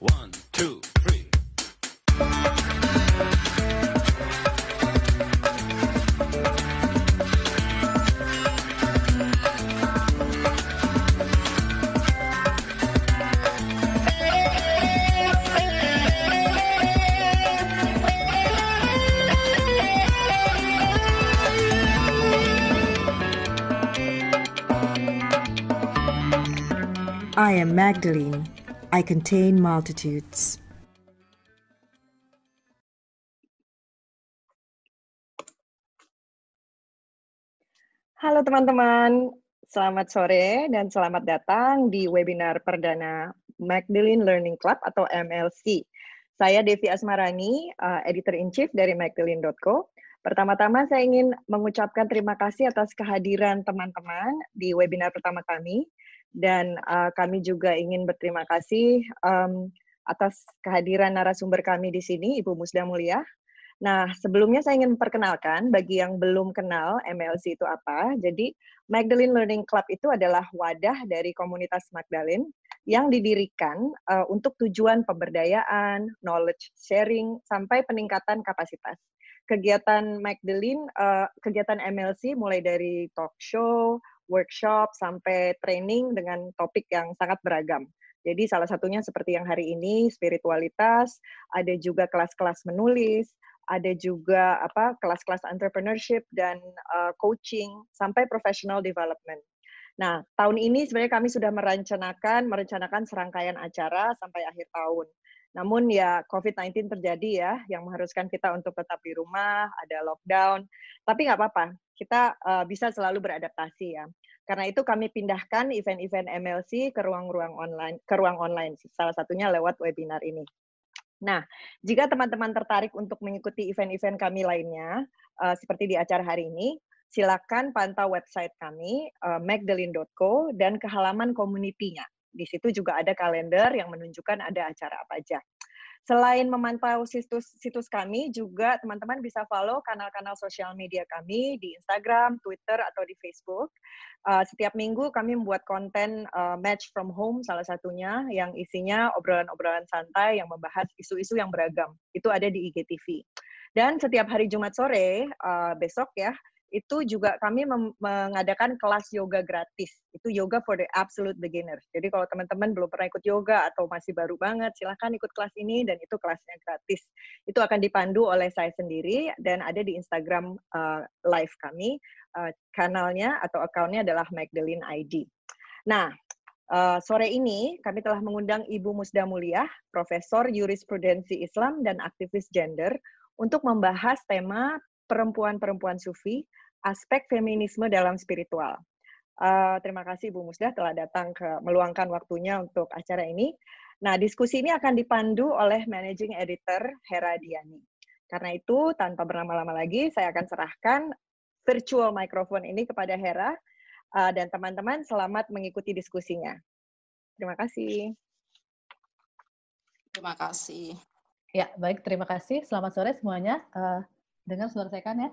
One, two, three. I am Magdalene. I contain multitudes. Halo teman-teman, selamat sore dan selamat datang di webinar perdana Magdalene Learning Club atau MLC. Saya Devi Asmarani, uh, Editor-in-Chief dari magdalene.co. Pertama-tama saya ingin mengucapkan terima kasih atas kehadiran teman-teman di webinar pertama kami dan uh, kami juga ingin berterima kasih um, atas kehadiran narasumber kami di sini, Ibu Musda Mulia. Nah, sebelumnya saya ingin memperkenalkan bagi yang belum kenal MLC itu apa. Jadi, Magdalene Learning Club itu adalah wadah dari komunitas Magdalene yang didirikan uh, untuk tujuan pemberdayaan, knowledge sharing, sampai peningkatan kapasitas. Kegiatan Magdalene, uh, kegiatan MLC mulai dari talk show, workshop, sampai training dengan topik yang sangat beragam. Jadi salah satunya seperti yang hari ini spiritualitas, ada juga kelas-kelas menulis, ada juga apa kelas-kelas entrepreneurship dan uh, coaching sampai professional development. Nah, tahun ini sebenarnya kami sudah merencanakan merencanakan serangkaian acara sampai akhir tahun. Namun ya COVID-19 terjadi ya, yang mengharuskan kita untuk tetap di rumah, ada lockdown. Tapi nggak apa-apa, kita uh, bisa selalu beradaptasi ya. Karena itu kami pindahkan event-event MLC ke ruang-ruang online, ke ruang online. Salah satunya lewat webinar ini. Nah, jika teman-teman tertarik untuk mengikuti event-event kami lainnya, uh, seperti di acara hari ini, silakan pantau website kami, uh, magdalene.co, dan ke halaman community-nya. Di situ juga ada kalender yang menunjukkan ada acara apa aja. Selain memantau situs situs kami, juga teman-teman bisa follow kanal-kanal sosial media kami di Instagram, Twitter, atau di Facebook. Uh, setiap minggu kami membuat konten uh, match from home salah satunya yang isinya obrolan-obrolan santai yang membahas isu-isu yang beragam. Itu ada di IGTV. Dan setiap hari Jumat sore uh, besok ya itu juga kami mengadakan kelas yoga gratis. Itu yoga for the absolute beginner. Jadi kalau teman-teman belum pernah ikut yoga atau masih baru banget, silahkan ikut kelas ini dan itu kelasnya gratis. Itu akan dipandu oleh saya sendiri dan ada di Instagram uh, live kami. Uh, kanalnya atau akunnya adalah Magdalene ID. Nah, uh, sore ini kami telah mengundang Ibu Musda Mulia, Profesor Jurisprudensi Islam dan aktivis gender, untuk membahas tema perempuan-perempuan sufi, aspek feminisme dalam spiritual. Uh, terima kasih Bu Musdah telah datang ke meluangkan waktunya untuk acara ini. Nah, diskusi ini akan dipandu oleh Managing Editor Hera Diani. Karena itu, tanpa berlama-lama lagi, saya akan serahkan virtual microphone ini kepada Hera, uh, dan teman-teman selamat mengikuti diskusinya. Terima kasih. Terima kasih. Ya, baik. Terima kasih. Selamat sore semuanya. Uh, Dengar suara saya kan ya?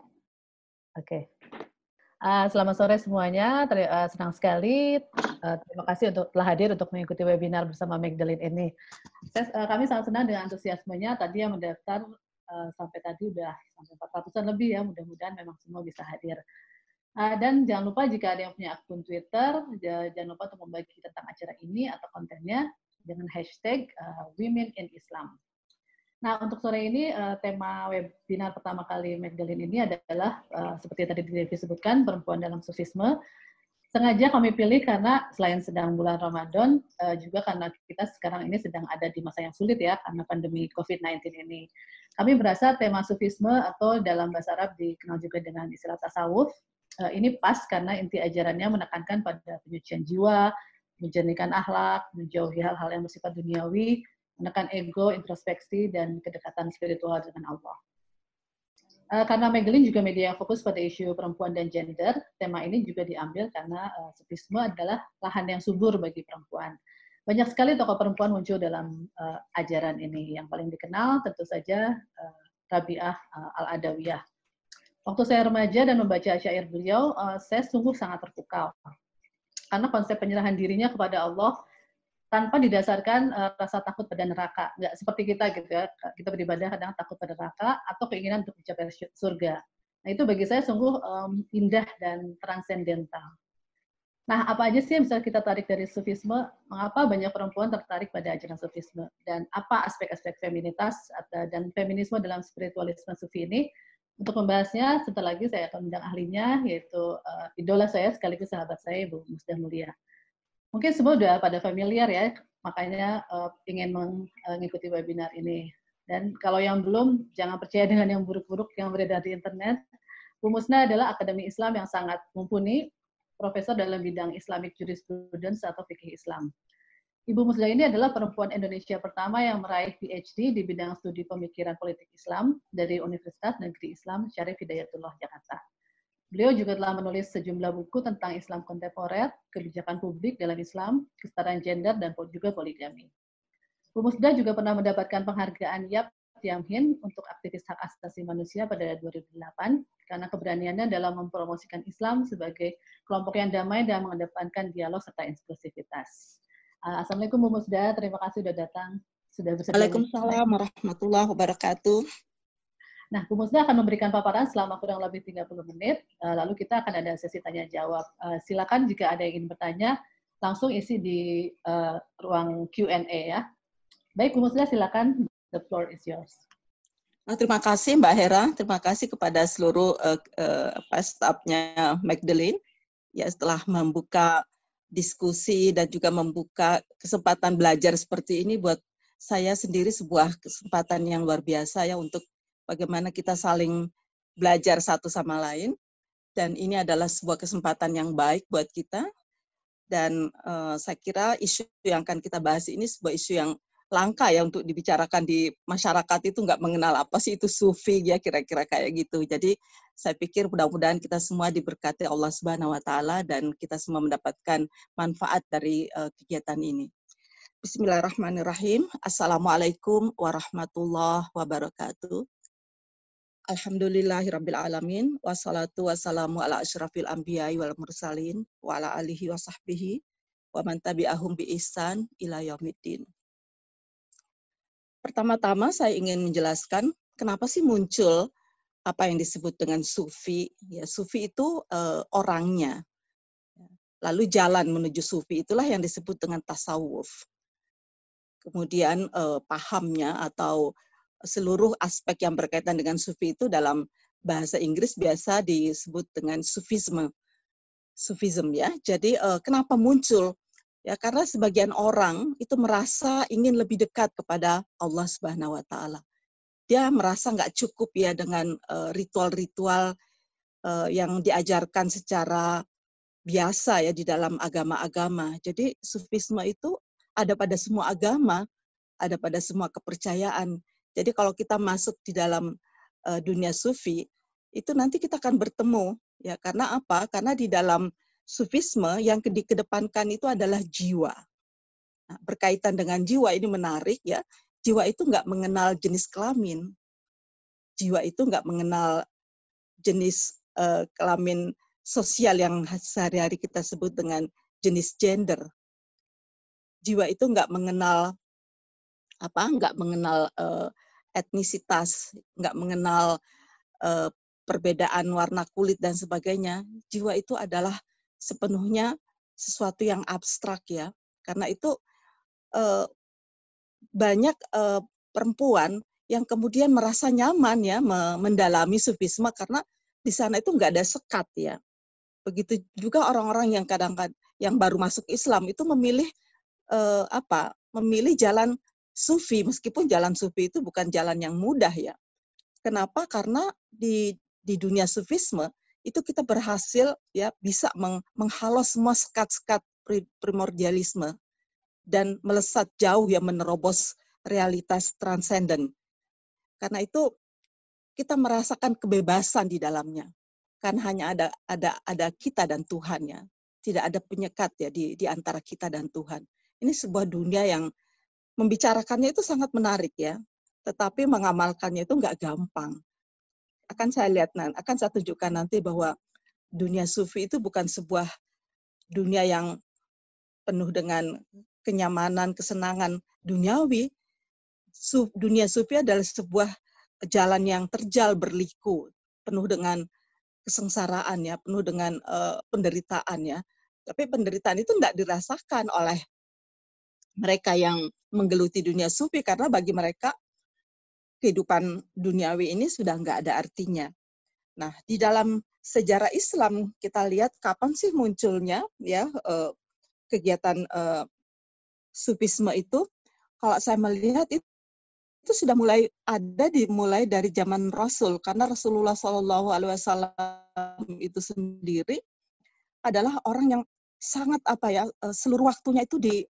Oke. Okay. Uh, selamat sore semuanya. Ter uh, senang sekali. Uh, terima kasih untuk telah hadir untuk mengikuti webinar bersama Magdalene ini. Saya, uh, kami sangat senang dengan antusiasmenya. Tadi yang mendaftar uh, sampai tadi udah sampai 400-an lebih ya. Mudah-mudahan memang semua bisa hadir. Uh, dan jangan lupa jika ada yang punya akun Twitter, jangan lupa untuk membagi tentang acara ini atau kontennya dengan hashtag uh, Women in Islam. Nah, untuk sore ini uh, tema webinar pertama kali Magdalene ini adalah uh, seperti tadi disebutkan perempuan dalam sufisme. Sengaja kami pilih karena selain sedang bulan Ramadan, uh, juga karena kita sekarang ini sedang ada di masa yang sulit ya karena pandemi COVID-19 ini. Kami berasa tema sufisme atau dalam bahasa Arab dikenal juga dengan istilah tasawuf, ini pas karena inti ajarannya menekankan pada penyucian jiwa, menjernihkan akhlak, menjauhi hal-hal yang bersifat duniawi, menekan ego, introspeksi, dan kedekatan spiritual dengan Allah. Uh, karena Magdalene juga media yang fokus pada isu perempuan dan gender, tema ini juga diambil karena uh, sufisme adalah lahan yang subur bagi perempuan. Banyak sekali tokoh perempuan muncul dalam uh, ajaran ini. Yang paling dikenal tentu saja uh, Rabi'ah uh, Al-Adawiyah. Waktu saya remaja dan membaca syair beliau, uh, saya sungguh sangat terpukau. Karena konsep penyerahan dirinya kepada Allah tanpa didasarkan uh, rasa takut pada neraka. Nggak seperti kita gitu ya, kita beribadah kadang takut pada neraka atau keinginan untuk mencapai surga. Nah itu bagi saya sungguh um, indah dan transendental. Nah, apa aja sih yang bisa kita tarik dari sufisme? Mengapa banyak perempuan tertarik pada ajaran sufisme? Dan apa aspek-aspek feminitas dan feminisme dalam spiritualisme sufi ini? Untuk membahasnya, sebentar lagi saya akan undang ahlinya, yaitu uh, idola saya sekaligus sahabat saya, Ibu Musdah Mulia. Mungkin semua sudah pada familiar ya, makanya uh, ingin mengikuti webinar ini. Dan kalau yang belum, jangan percaya dengan yang buruk-buruk yang beredar di internet. Bu Musna adalah akademi Islam yang sangat mumpuni, profesor dalam bidang Islamic Jurisprudence atau fikih Islam. Ibu Musda ini adalah perempuan Indonesia pertama yang meraih PhD di bidang studi pemikiran politik Islam dari Universitas Negeri Islam Syarif Hidayatullah Jakarta. Beliau juga telah menulis sejumlah buku tentang Islam kontemporer, kebijakan publik dalam Islam, kesetaraan gender, dan juga poligami. Bu Musda juga pernah mendapatkan penghargaan YAP Tiamhin untuk aktivis hak asasi manusia pada 2008 karena keberaniannya dalam mempromosikan Islam sebagai kelompok yang damai dan mengedepankan dialog serta inklusivitas. Uh, Assalamualaikum Bu Musda, terima kasih sudah datang. Sudah bersedia. Waalaikumsalam warahmatullahi wabarakatuh. Nah, Bu Musda akan memberikan paparan selama kurang lebih 30 menit, uh, lalu kita akan ada sesi tanya jawab. Uh, silakan jika ada yang ingin bertanya, langsung isi di uh, ruang Q&A ya. Baik, Bu Musda silakan The floor is yours. Nah, terima kasih Mbak Hera, terima kasih kepada seluruh uh, uh, stafnya Magdalene ya setelah membuka diskusi dan juga membuka kesempatan belajar seperti ini buat saya sendiri sebuah kesempatan yang luar biasa ya untuk bagaimana kita saling belajar satu sama lain dan ini adalah sebuah kesempatan yang baik buat kita dan uh, saya kira isu yang akan kita bahas ini sebuah isu yang langka ya untuk dibicarakan di masyarakat itu nggak mengenal apa sih itu sufi ya kira-kira kayak gitu. Jadi saya pikir mudah-mudahan kita semua diberkati Allah Subhanahu wa taala dan kita semua mendapatkan manfaat dari uh, kegiatan ini. Bismillahirrahmanirrahim. Assalamualaikum warahmatullahi wabarakatuh. Alhamdulillahirabbil alamin wassalatu wassalamu ala asyrafil anbiya'i wal mursalin wa ala alihi wa sahbihi wa man tabi'ahum bi ihsan ila yaumiddin. Pertama-tama saya ingin menjelaskan kenapa sih muncul apa yang disebut dengan sufi. Ya, sufi itu uh, orangnya. Lalu jalan menuju sufi itulah yang disebut dengan tasawuf. Kemudian uh, pahamnya atau seluruh aspek yang berkaitan dengan sufi itu dalam bahasa Inggris biasa disebut dengan sufisme. Sufism ya. Jadi uh, kenapa muncul Ya, karena sebagian orang itu merasa ingin lebih dekat kepada Allah Subhanahu wa taala. Dia merasa nggak cukup ya dengan eh, ritual-ritual uh, yang diajarkan secara biasa ya di dalam agama-agama. Jadi sufisme itu ada pada semua agama, ada pada semua kepercayaan. Jadi kalau kita masuk di dalam uh, dunia sufi, itu nanti kita akan bertemu ya karena apa? Karena di dalam sufisme yang dikedepankan itu adalah jiwa. Nah, berkaitan dengan jiwa ini menarik ya. Jiwa itu nggak mengenal jenis kelamin. Jiwa itu nggak mengenal jenis uh, kelamin sosial yang sehari-hari kita sebut dengan jenis gender. Jiwa itu nggak mengenal apa? Nggak mengenal uh, etnisitas, nggak mengenal uh, perbedaan warna kulit dan sebagainya. Jiwa itu adalah sepenuhnya sesuatu yang abstrak ya. Karena itu eh, banyak eh, perempuan yang kemudian merasa nyaman ya mendalami sufisme karena di sana itu nggak ada sekat ya. Begitu juga orang-orang yang kadang-kadang yang baru masuk Islam itu memilih eh, apa? Memilih jalan sufi meskipun jalan sufi itu bukan jalan yang mudah ya. Kenapa? Karena di di dunia sufisme itu kita berhasil ya bisa meng menghalau semua sekat-sekat primordialisme dan melesat jauh ya menerobos realitas transenden. Karena itu kita merasakan kebebasan di dalamnya. Kan hanya ada ada ada kita dan Tuhan ya. Tidak ada penyekat ya di di antara kita dan Tuhan. Ini sebuah dunia yang membicarakannya itu sangat menarik ya. Tetapi mengamalkannya itu nggak gampang akan saya lihat nanti, akan saya tunjukkan nanti bahwa dunia sufi itu bukan sebuah dunia yang penuh dengan kenyamanan, kesenangan duniawi, dunia sufi adalah sebuah jalan yang terjal berliku, penuh dengan kesengsaraan ya, penuh dengan uh, penderitaan ya. Tapi penderitaan itu tidak dirasakan oleh mereka yang menggeluti dunia sufi karena bagi mereka kehidupan duniawi ini sudah nggak ada artinya. Nah, di dalam sejarah Islam kita lihat kapan sih munculnya ya uh, kegiatan uh, sufisme itu. Kalau saya melihat itu itu sudah mulai ada dimulai dari zaman Rasul karena Rasulullah Shallallahu Alaihi Wasallam itu sendiri adalah orang yang sangat apa ya eh, seluruh waktunya itu di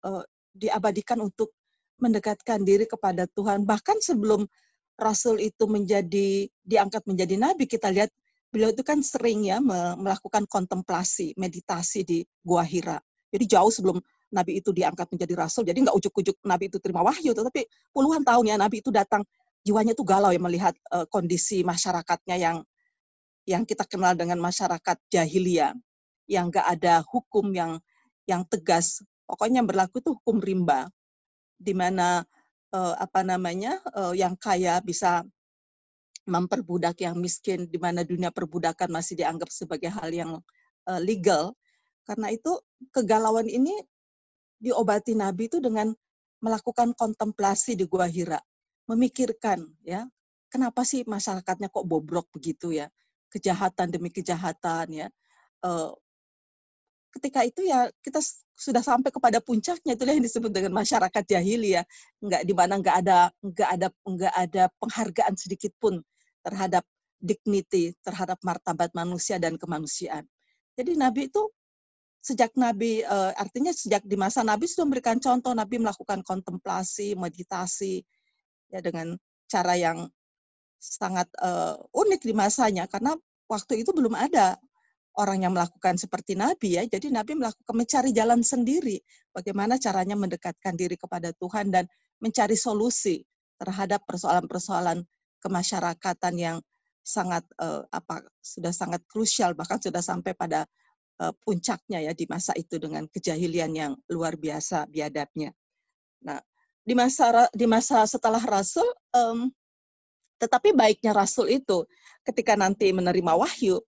diabadikan untuk mendekatkan diri kepada Tuhan. Bahkan sebelum Rasul itu menjadi diangkat menjadi nabi kita lihat beliau itu kan sering ya melakukan kontemplasi meditasi di Gua Hira. Jadi jauh sebelum Nabi itu diangkat menjadi rasul, jadi nggak ujuk-ujuk Nabi itu terima wahyu, tetapi puluhan tahun ya Nabi itu datang, jiwanya itu galau ya melihat uh, kondisi masyarakatnya yang yang kita kenal dengan masyarakat jahiliyah, yang nggak ada hukum yang yang tegas, pokoknya yang berlaku itu hukum rimba, di mana uh, apa namanya uh, yang kaya bisa memperbudak yang miskin, di mana dunia perbudakan masih dianggap sebagai hal yang uh, legal. Karena itu kegalauan ini diobati Nabi itu dengan melakukan kontemplasi di Gua Hira, memikirkan ya, kenapa sih masyarakatnya kok bobrok begitu ya, kejahatan demi kejahatan ya. Ketika itu ya kita sudah sampai kepada puncaknya. Itulah yang disebut dengan masyarakat jahiliyah nggak di mana nggak ada nggak ada nggak ada penghargaan sedikit pun terhadap dignity terhadap martabat manusia dan kemanusiaan. Jadi Nabi itu sejak Nabi uh, artinya sejak di masa Nabi sudah memberikan contoh Nabi melakukan kontemplasi, meditasi ya dengan cara yang sangat uh, unik di masanya. Karena waktu itu belum ada orang yang melakukan seperti Nabi ya. Jadi Nabi melakukan mencari jalan sendiri bagaimana caranya mendekatkan diri kepada Tuhan dan mencari solusi terhadap persoalan-persoalan kemasyarakatan yang sangat uh, apa sudah sangat krusial bahkan sudah sampai pada uh, puncaknya ya di masa itu dengan kejahilian yang luar biasa biadabnya. Nah, di masa di masa setelah Rasul, um, tetapi baiknya Rasul itu ketika nanti menerima wahyu,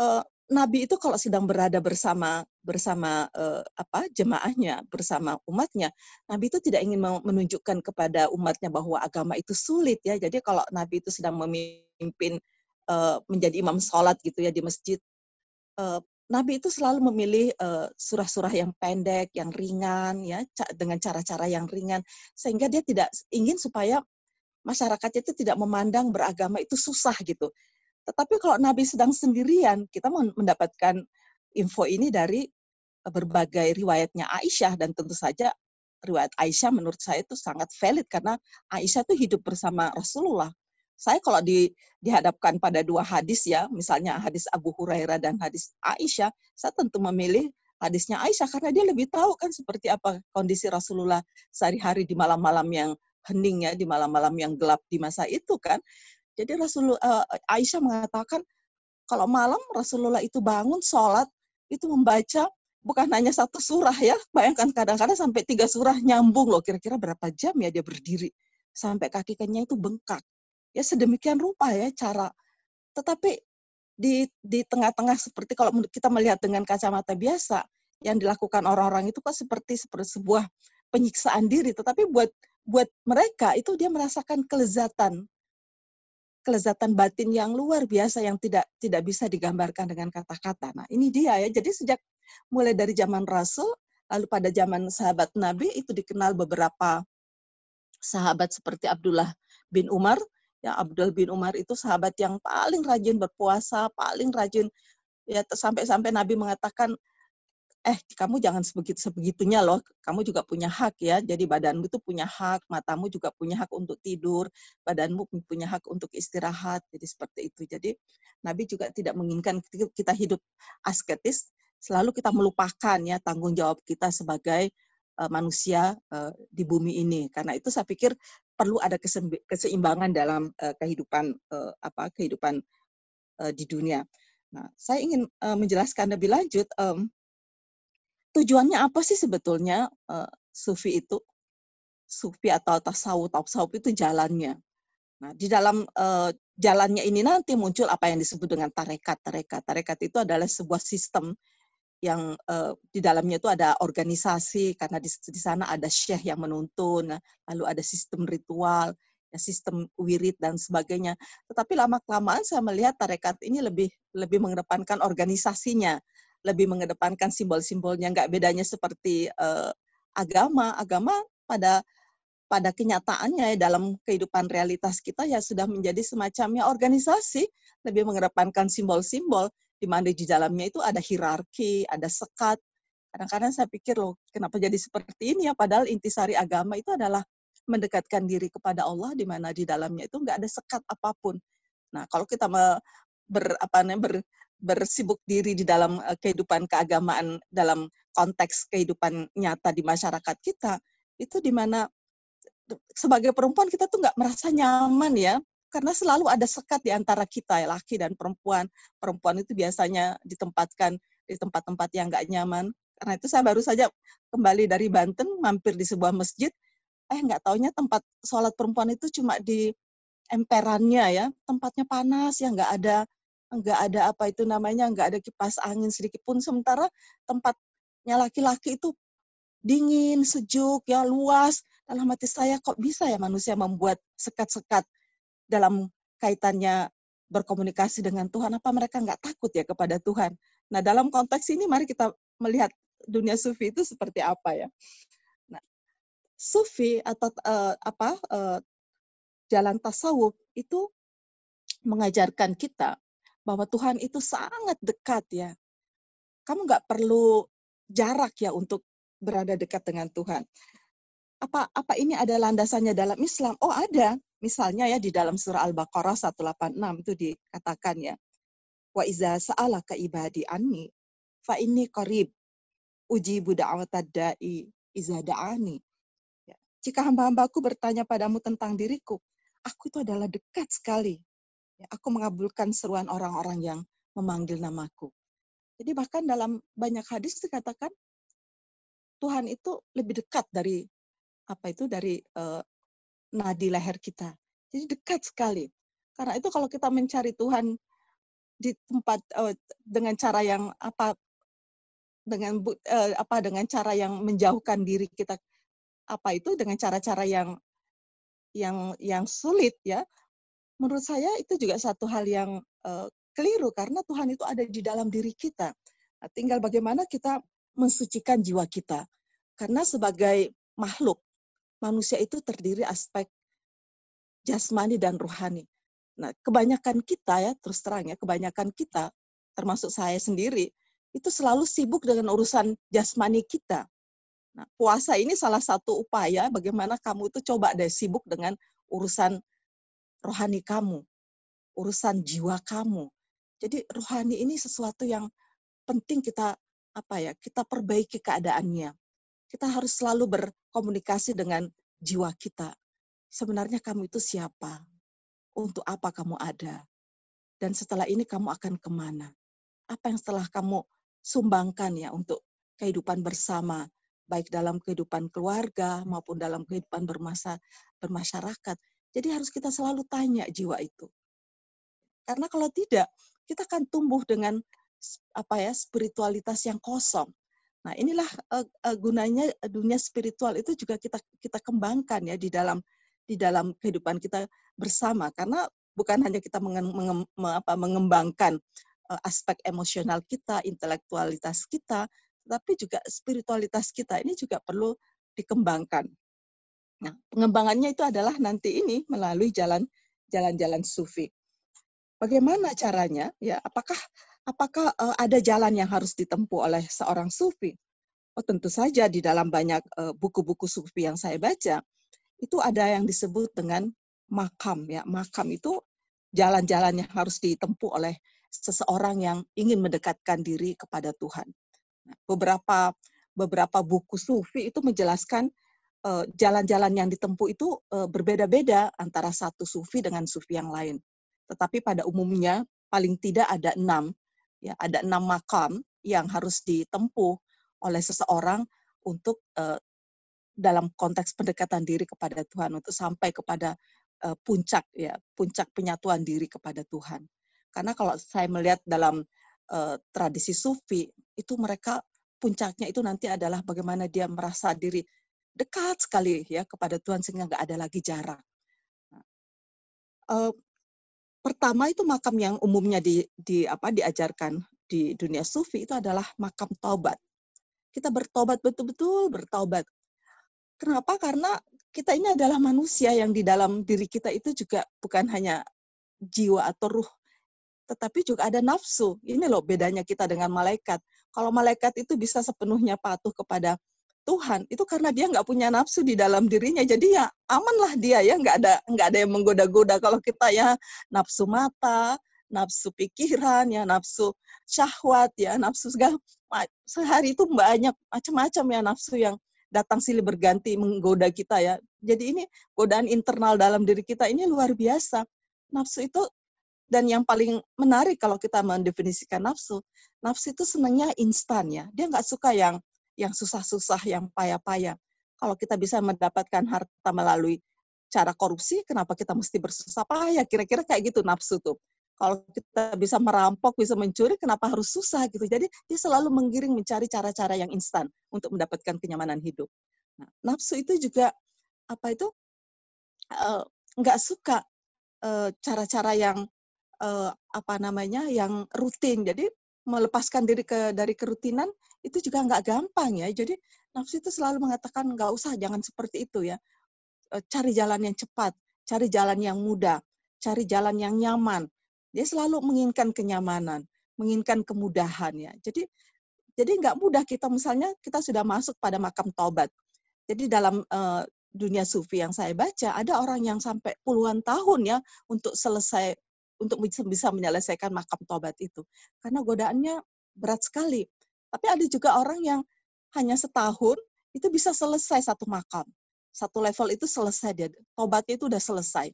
uh, Nabi itu kalau sedang berada bersama bersama uh, apa jemaahnya bersama umatnya, Nabi itu tidak ingin menunjukkan kepada umatnya bahwa agama itu sulit ya. Jadi kalau Nabi itu sedang memimpin uh, menjadi imam sholat gitu ya di masjid, uh, Nabi itu selalu memilih surah-surah uh, yang pendek, yang ringan, ya, dengan cara-cara yang ringan, sehingga dia tidak ingin supaya masyarakat itu tidak memandang beragama itu susah gitu. Tetapi kalau Nabi sedang sendirian, kita mendapatkan info ini dari berbagai riwayatnya Aisyah dan tentu saja riwayat Aisyah menurut saya itu sangat valid karena Aisyah itu hidup bersama Rasulullah saya kalau di, dihadapkan pada dua hadis ya, misalnya hadis Abu Hurairah dan hadis Aisyah, saya tentu memilih hadisnya Aisyah karena dia lebih tahu kan seperti apa kondisi Rasulullah sehari-hari di malam-malam yang hening ya, di malam-malam yang gelap di masa itu kan. Jadi Rasulullah uh, Aisyah mengatakan kalau malam Rasulullah itu bangun sholat itu membaca bukan hanya satu surah ya, bayangkan kadang-kadang sampai tiga surah nyambung loh, kira-kira berapa jam ya dia berdiri sampai kaki kakinya itu bengkak ya sedemikian rupa ya cara. Tetapi di di tengah-tengah seperti kalau kita melihat dengan kacamata biasa yang dilakukan orang-orang itu kan seperti seperti sebuah penyiksaan diri, tetapi buat buat mereka itu dia merasakan kelezatan kelezatan batin yang luar biasa yang tidak tidak bisa digambarkan dengan kata-kata. Nah, ini dia ya. Jadi sejak mulai dari zaman Rasul, lalu pada zaman sahabat Nabi itu dikenal beberapa sahabat seperti Abdullah bin Umar Ya Abdul bin Umar itu sahabat yang paling rajin berpuasa, paling rajin ya sampai-sampai Nabi mengatakan eh kamu jangan sebegitu sebegitunya loh kamu juga punya hak ya. Jadi badanmu itu punya hak matamu juga punya hak untuk tidur badanmu punya hak untuk istirahat. Jadi seperti itu. Jadi Nabi juga tidak menginginkan kita hidup asketis selalu kita melupakan ya tanggung jawab kita sebagai uh, manusia uh, di bumi ini. Karena itu saya pikir perlu ada keseimbangan dalam uh, kehidupan uh, apa kehidupan uh, di dunia. Nah, saya ingin uh, menjelaskan lebih lanjut um, tujuannya apa sih sebetulnya uh, sufi itu? Sufi atau tasawuf tasawuf itu jalannya. Nah di dalam uh, jalannya ini nanti muncul apa yang disebut dengan tarekat. Tarekat tarekat itu adalah sebuah sistem yang uh, di dalamnya itu ada organisasi karena di, di sana ada syekh yang menuntun lalu ada sistem ritual ya, sistem wirid dan sebagainya. Tetapi lama kelamaan saya melihat tarekat ini lebih lebih mengedepankan organisasinya, lebih mengedepankan simbol-simbolnya. Nggak bedanya seperti uh, agama. Agama pada pada kenyataannya dalam kehidupan realitas kita ya sudah menjadi semacamnya organisasi, lebih mengedepankan simbol-simbol di mana di dalamnya itu ada hierarki, ada sekat. Kadang-kadang saya pikir loh, kenapa jadi seperti ini ya? Padahal intisari agama itu adalah mendekatkan diri kepada Allah di mana di dalamnya itu nggak ada sekat apa pun. Nah, kalau kita ber, apa namanya, ber, bersibuk diri di dalam uh, kehidupan keagamaan dalam konteks kehidupan nyata di masyarakat kita, itu di mana sebagai perempuan kita tuh nggak merasa nyaman ya, karena selalu ada sekat di antara kita, ya, laki dan perempuan. Perempuan itu biasanya ditempatkan di tempat-tempat yang nggak nyaman. Karena itu saya baru saja kembali dari Banten, mampir di sebuah masjid, eh nggak taunya tempat sholat perempuan itu cuma di emperannya ya tempatnya panas ya nggak ada nggak ada apa itu namanya nggak ada kipas angin sedikit pun. Sementara tempatnya laki-laki itu dingin sejuk ya luas. Dalam hati saya kok bisa ya manusia membuat sekat-sekat dalam kaitannya berkomunikasi dengan Tuhan? Apa mereka nggak takut ya kepada Tuhan? Nah dalam konteks ini mari kita melihat dunia sufi itu seperti apa ya. Sufi atau uh, apa uh, jalan tasawuf itu mengajarkan kita bahwa Tuhan itu sangat dekat ya. Kamu nggak perlu jarak ya untuk berada dekat dengan Tuhan. Apa apa ini ada landasannya dalam Islam? Oh ada. Misalnya ya di dalam surah Al-Baqarah 186 itu dikatakan ya. Wa iza sa'alaka ibadi anni fa inni qarib da'watad da'i iza da'ani jika hamba-hambaku bertanya padamu tentang diriku, aku itu adalah dekat sekali. Ya, aku mengabulkan seruan orang-orang yang memanggil namaku. Jadi bahkan dalam banyak hadis dikatakan Tuhan itu lebih dekat dari apa itu dari uh, nadi leher kita. Jadi dekat sekali. Karena itu kalau kita mencari Tuhan di tempat uh, dengan cara yang apa dengan uh, apa dengan cara yang menjauhkan diri kita apa itu dengan cara-cara yang yang yang sulit ya menurut saya itu juga satu hal yang uh, keliru karena Tuhan itu ada di dalam diri kita. Nah, tinggal bagaimana kita mensucikan jiwa kita. Karena sebagai makhluk manusia itu terdiri aspek jasmani dan rohani. Nah kebanyakan kita ya terus terang ya kebanyakan kita termasuk saya sendiri itu selalu sibuk dengan urusan jasmani kita. Nah, puasa ini salah satu upaya bagaimana kamu itu coba deh sibuk dengan urusan rohani kamu, urusan jiwa kamu. Jadi rohani ini sesuatu yang penting kita apa ya, kita perbaiki keadaannya. Kita harus selalu berkomunikasi dengan jiwa kita. Sebenarnya kamu itu siapa? Untuk apa kamu ada? Dan setelah ini kamu akan ke mana? Apa yang setelah kamu sumbangkan ya untuk kehidupan bersama, baik dalam kehidupan keluarga maupun dalam kehidupan bermasa, bermasyarakat. Jadi harus kita selalu tanya jiwa itu. Karena kalau tidak, kita akan tumbuh dengan apa ya spiritualitas yang kosong. Nah, inilah uh, uh, gunanya dunia spiritual itu juga kita kita kembangkan ya di dalam di dalam kehidupan kita bersama karena bukan hanya kita menge, menge, apa, mengembangkan uh, aspek emosional kita, intelektualitas kita, tapi juga spiritualitas kita ini juga perlu dikembangkan. Nah, pengembangannya itu adalah nanti ini melalui jalan jalan-jalan sufi. Bagaimana caranya? Ya, apakah apakah uh, ada jalan yang harus ditempuh oleh seorang sufi? Oh, tentu saja di dalam banyak uh, buku-buku sufi yang saya baca, itu ada yang disebut dengan makam ya. Makam itu jalan-jalan yang harus ditempuh oleh seseorang yang ingin mendekatkan diri kepada Tuhan beberapa beberapa buku sufi itu menjelaskan eh, jalan-jalan uh, yang ditempuh itu uh, berbeda-beda antara satu sufi dengan sufi yang lain. Tetapi pada umumnya paling tidak ada enam, ya ada enam makam yang harus ditempuh oleh seseorang untuk uh, dalam konteks pendekatan diri kepada Tuhan untuk sampai kepada puncak ya puncak penyatuan diri kepada Tuhan. Karena kalau saya melihat dalam tradisi sufi itu mereka puncaknya itu nanti adalah bagaimana dia merasa diri dekat sekali ya kepada Tuhan sehingga nggak ada lagi jarak. Uh, pertama itu makam yang umumnya di, di apa diajarkan di dunia sufi itu adalah makam taubat. Kita bertobat betul-betul bertobat. Kenapa? Karena kita ini adalah manusia yang di dalam diri kita itu juga bukan hanya jiwa atau ruh, tetapi juga ada nafsu. Ini loh bedanya kita dengan malaikat. Kalau malaikat itu bisa sepenuhnya patuh kepada Tuhan, itu karena dia nggak punya nafsu di dalam dirinya. Jadi ya amanlah dia ya, nggak ada nggak ada yang menggoda-goda. Kalau kita ya nafsu mata, nafsu pikiran, ya nafsu syahwat, ya nafsu segala sehari itu banyak macam-macam ya nafsu yang datang silih berganti menggoda kita ya. Jadi ini godaan internal dalam diri kita ini luar biasa. Nafsu itu dan yang paling menarik kalau kita mendefinisikan nafsu, nafsu itu senangnya instan ya. Dia nggak suka yang yang susah-susah, yang payah-payah. Kalau kita bisa mendapatkan harta melalui cara korupsi, kenapa kita mesti bersusah payah? Kira-kira kayak gitu nafsu tuh. Kalau kita bisa merampok, bisa mencuri, kenapa harus susah gitu? Jadi dia selalu menggiring mencari cara-cara yang instan untuk mendapatkan kenyamanan hidup. Nah, nafsu itu juga apa itu nggak uh, suka cara-cara uh, yang uh, apa namanya yang rutin. Jadi melepaskan diri ke dari kerutinan itu juga nggak gampang ya. Jadi nafsu itu selalu mengatakan nggak usah, jangan seperti itu ya. Uh, cari jalan yang cepat, cari jalan yang mudah, cari jalan yang nyaman. Dia selalu menginginkan kenyamanan, menginginkan kemudahan ya. Jadi jadi nggak mudah kita misalnya kita sudah masuk pada makam taubat. Jadi dalam uh, dunia sufi yang saya baca ada orang yang sampai puluhan tahun ya untuk selesai untuk bisa menyelesaikan makam tobat itu. Karena godaannya berat sekali. Tapi ada juga orang yang hanya setahun itu bisa selesai satu makam. Satu level itu selesai dia. Tobatnya itu udah selesai.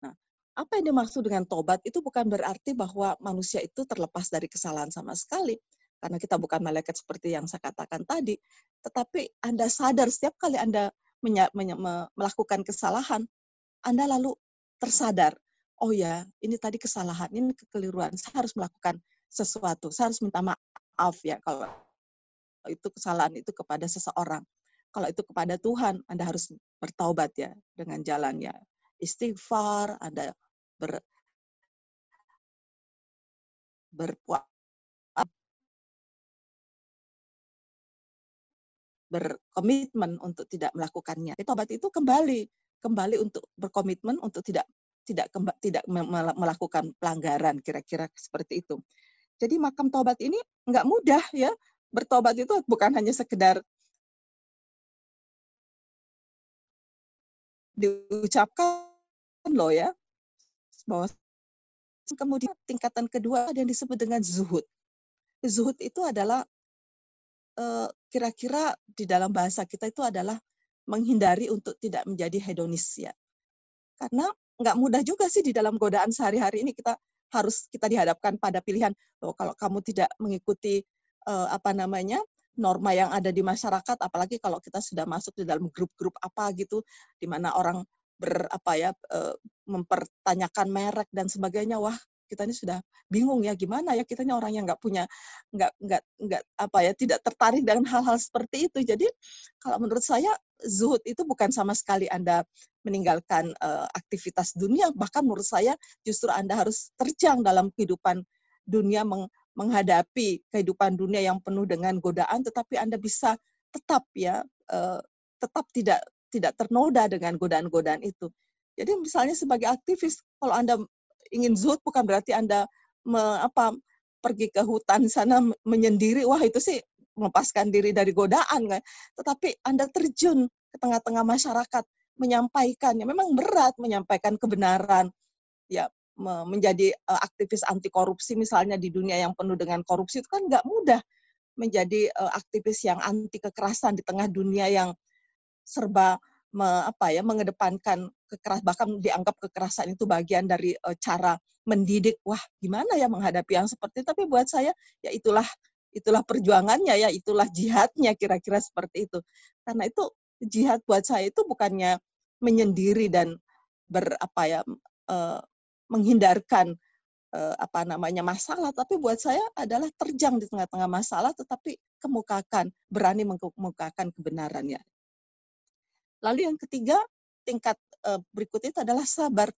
Nah, apa yang dimaksud dengan tobat itu bukan berarti bahwa manusia itu terlepas dari kesalahan sama sekali. Karena kita bukan malaikat seperti yang saya katakan tadi. Tetapi Anda sadar setiap kali Anda melakukan kesalahan, Anda lalu tersadar oh ya, ini tadi kesalahan, ini kekeliruan, saya harus melakukan sesuatu, saya harus minta maaf ya kalau itu kesalahan itu kepada seseorang. Kalau itu kepada Tuhan, Anda harus bertaubat ya dengan jalannya. Istighfar, Anda ber, berpuasa berkomitmen untuk tidak melakukannya. Tobat itu kembali, kembali untuk berkomitmen untuk tidak tidak tidak melakukan pelanggaran kira-kira seperti itu. Jadi makam tobat ini nggak mudah ya. Bertobat itu bukan hanya sekedar diucapkan loh ya. Bahwa kemudian tingkatan kedua ada yang disebut dengan zuhud. Zuhud itu adalah eh, kira-kira di dalam bahasa kita itu adalah menghindari untuk tidak menjadi hedonis ya. Karena nggak mudah juga sih di dalam godaan sehari-hari ini kita harus kita dihadapkan pada pilihan oh kalau kamu tidak mengikuti uh, apa namanya norma yang ada di masyarakat apalagi kalau kita sudah masuk di dalam grup-grup apa gitu di mana orang ber apa ya uh, mempertanyakan merek dan sebagainya wah kita ini sudah bingung ya gimana ya kita ini orang yang nggak punya nggak nggak nggak apa ya tidak tertarik dengan hal-hal seperti itu. Jadi kalau menurut saya zuhud itu bukan sama sekali anda meninggalkan uh, aktivitas dunia. Bahkan menurut saya justru anda harus terjang dalam kehidupan dunia meng, menghadapi kehidupan dunia yang penuh dengan godaan. Tetapi anda bisa tetap ya uh, tetap tidak tidak ternoda dengan godaan-godaan itu. Jadi misalnya sebagai aktivis kalau anda ingin zuhud bukan berarti Anda me, apa pergi ke hutan sana menyendiri, wah itu sih melepaskan diri dari godaan kan. Tetapi Anda terjun ke tengah-tengah masyarakat menyampaikan, ya memang berat menyampaikan kebenaran, ya menjadi uh, aktivis anti korupsi misalnya di dunia yang penuh dengan korupsi itu kan nggak mudah menjadi uh, aktivis yang anti kekerasan di tengah dunia yang serba me, apa ya mengedepankan kekeras bahkan dianggap kekerasan itu bagian dari uh, cara mendidik. Wah gimana ya menghadapi yang seperti tapi buat saya ya itulah itulah perjuangannya ya itulah jihadnya kira-kira seperti itu. Karena itu jihad buat saya itu bukannya menyendiri dan berapa ya uh, menghindarkan uh, apa namanya masalah, tapi buat saya adalah terjang di tengah-tengah masalah, tetapi kemukakan berani mengemukakan kebenarannya. Lalu yang ketiga tingkat uh, berikut itu adalah sabar.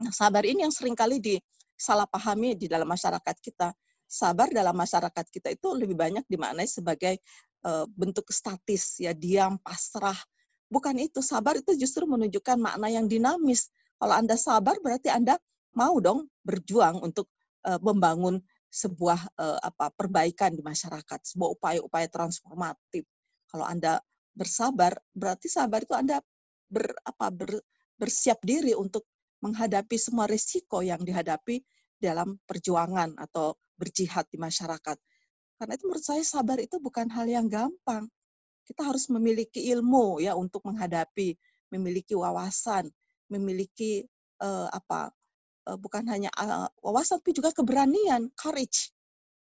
Nah, sabar ini yang sering kali disalahpahami di dalam masyarakat kita. Sabar dalam masyarakat kita itu lebih banyak dimaknai sebagai uh, bentuk statis, ya diam, pasrah. Bukan itu, sabar itu justru menunjukkan makna yang dinamis. Kalau Anda sabar berarti Anda mau dong berjuang untuk uh, membangun sebuah apa perbaikan di masyarakat, sebuah upaya-upaya transformatif. Kalau Anda bersabar, berarti sabar itu Anda ber, apa, ber, bersiap diri untuk menghadapi semua risiko yang dihadapi dalam perjuangan atau berjihad di masyarakat. Karena itu menurut saya sabar itu bukan hal yang gampang. Kita harus memiliki ilmu ya untuk menghadapi, memiliki wawasan, memiliki uh, apa uh, bukan hanya uh, wawasan tapi juga keberanian, courage,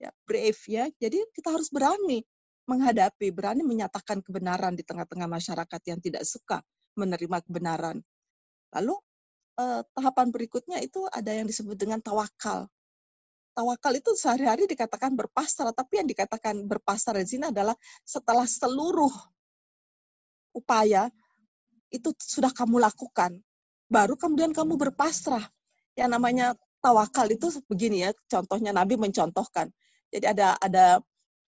ya brave ya. Jadi kita harus berani menghadapi, berani menyatakan kebenaran di tengah-tengah masyarakat yang tidak suka menerima kebenaran. Lalu eh, tahapan berikutnya itu ada yang disebut dengan tawakal. Tawakal itu sehari-hari dikatakan berpasrah, tapi yang dikatakan berpasrah di sini adalah setelah seluruh upaya itu sudah kamu lakukan, baru kemudian kamu berpasrah. Yang namanya tawakal itu begini ya, contohnya Nabi mencontohkan. Jadi ada ada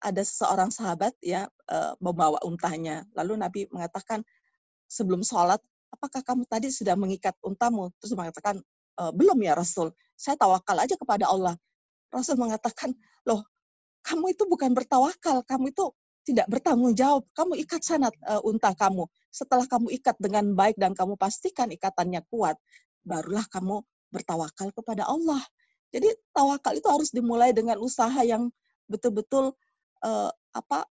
ada seorang sahabat ya eh, membawa untahnya, lalu Nabi mengatakan sebelum sholat, apakah kamu tadi sudah mengikat untamu? Terus mengatakan, e, belum ya Rasul, saya tawakal aja kepada Allah. Rasul mengatakan, loh kamu itu bukan bertawakal, kamu itu tidak bertanggung jawab. Kamu ikat sanat uh, unta kamu. Setelah kamu ikat dengan baik dan kamu pastikan ikatannya kuat, barulah kamu bertawakal kepada Allah. Jadi tawakal itu harus dimulai dengan usaha yang betul-betul uh, apa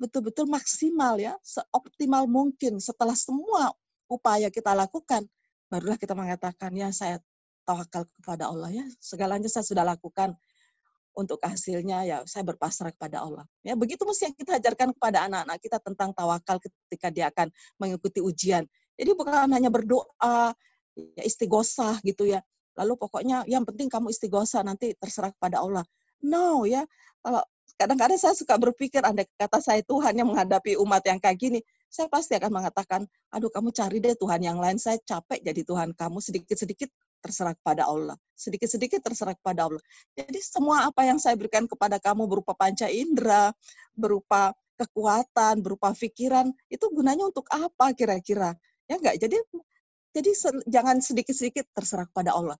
betul-betul maksimal ya, seoptimal mungkin setelah semua upaya kita lakukan, barulah kita mengatakan ya saya tawakal kepada Allah ya, segalanya saya sudah lakukan untuk hasilnya ya saya berpasrah kepada Allah. Ya begitu mesti yang kita ajarkan kepada anak-anak kita tentang tawakal ketika dia akan mengikuti ujian. Jadi bukan hanya berdoa, ya istighosah gitu ya. Lalu pokoknya yang penting kamu istighosah nanti terserah kepada Allah. No ya, kalau kadang-kadang saya suka berpikir, andai kata saya Tuhan yang menghadapi umat yang kayak gini, saya pasti akan mengatakan, aduh kamu cari deh Tuhan yang lain, saya capek jadi Tuhan kamu, sedikit-sedikit terserah kepada Allah. Sedikit-sedikit terserah kepada Allah. Jadi semua apa yang saya berikan kepada kamu berupa panca indera, berupa kekuatan, berupa pikiran, itu gunanya untuk apa kira-kira? Ya enggak? Jadi jadi jangan sedikit-sedikit terserah kepada Allah.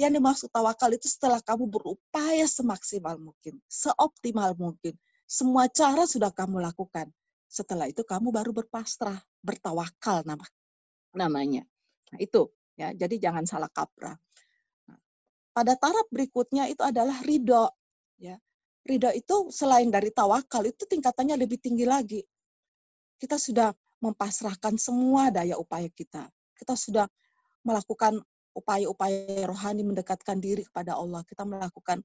Yang dimaksud tawakal itu setelah kamu berupaya semaksimal mungkin, seoptimal mungkin. Semua cara sudah kamu lakukan. Setelah itu kamu baru berpasrah, bertawakal nama, namanya. Nah, itu ya. Jadi jangan salah kaprah. Nah, pada taraf berikutnya itu adalah ridho. Ya. Ridho itu selain dari tawakal itu tingkatannya lebih tinggi lagi. Kita sudah mempasrahkan semua daya upaya kita. Kita sudah melakukan upaya-upaya rohani mendekatkan diri kepada Allah. Kita melakukan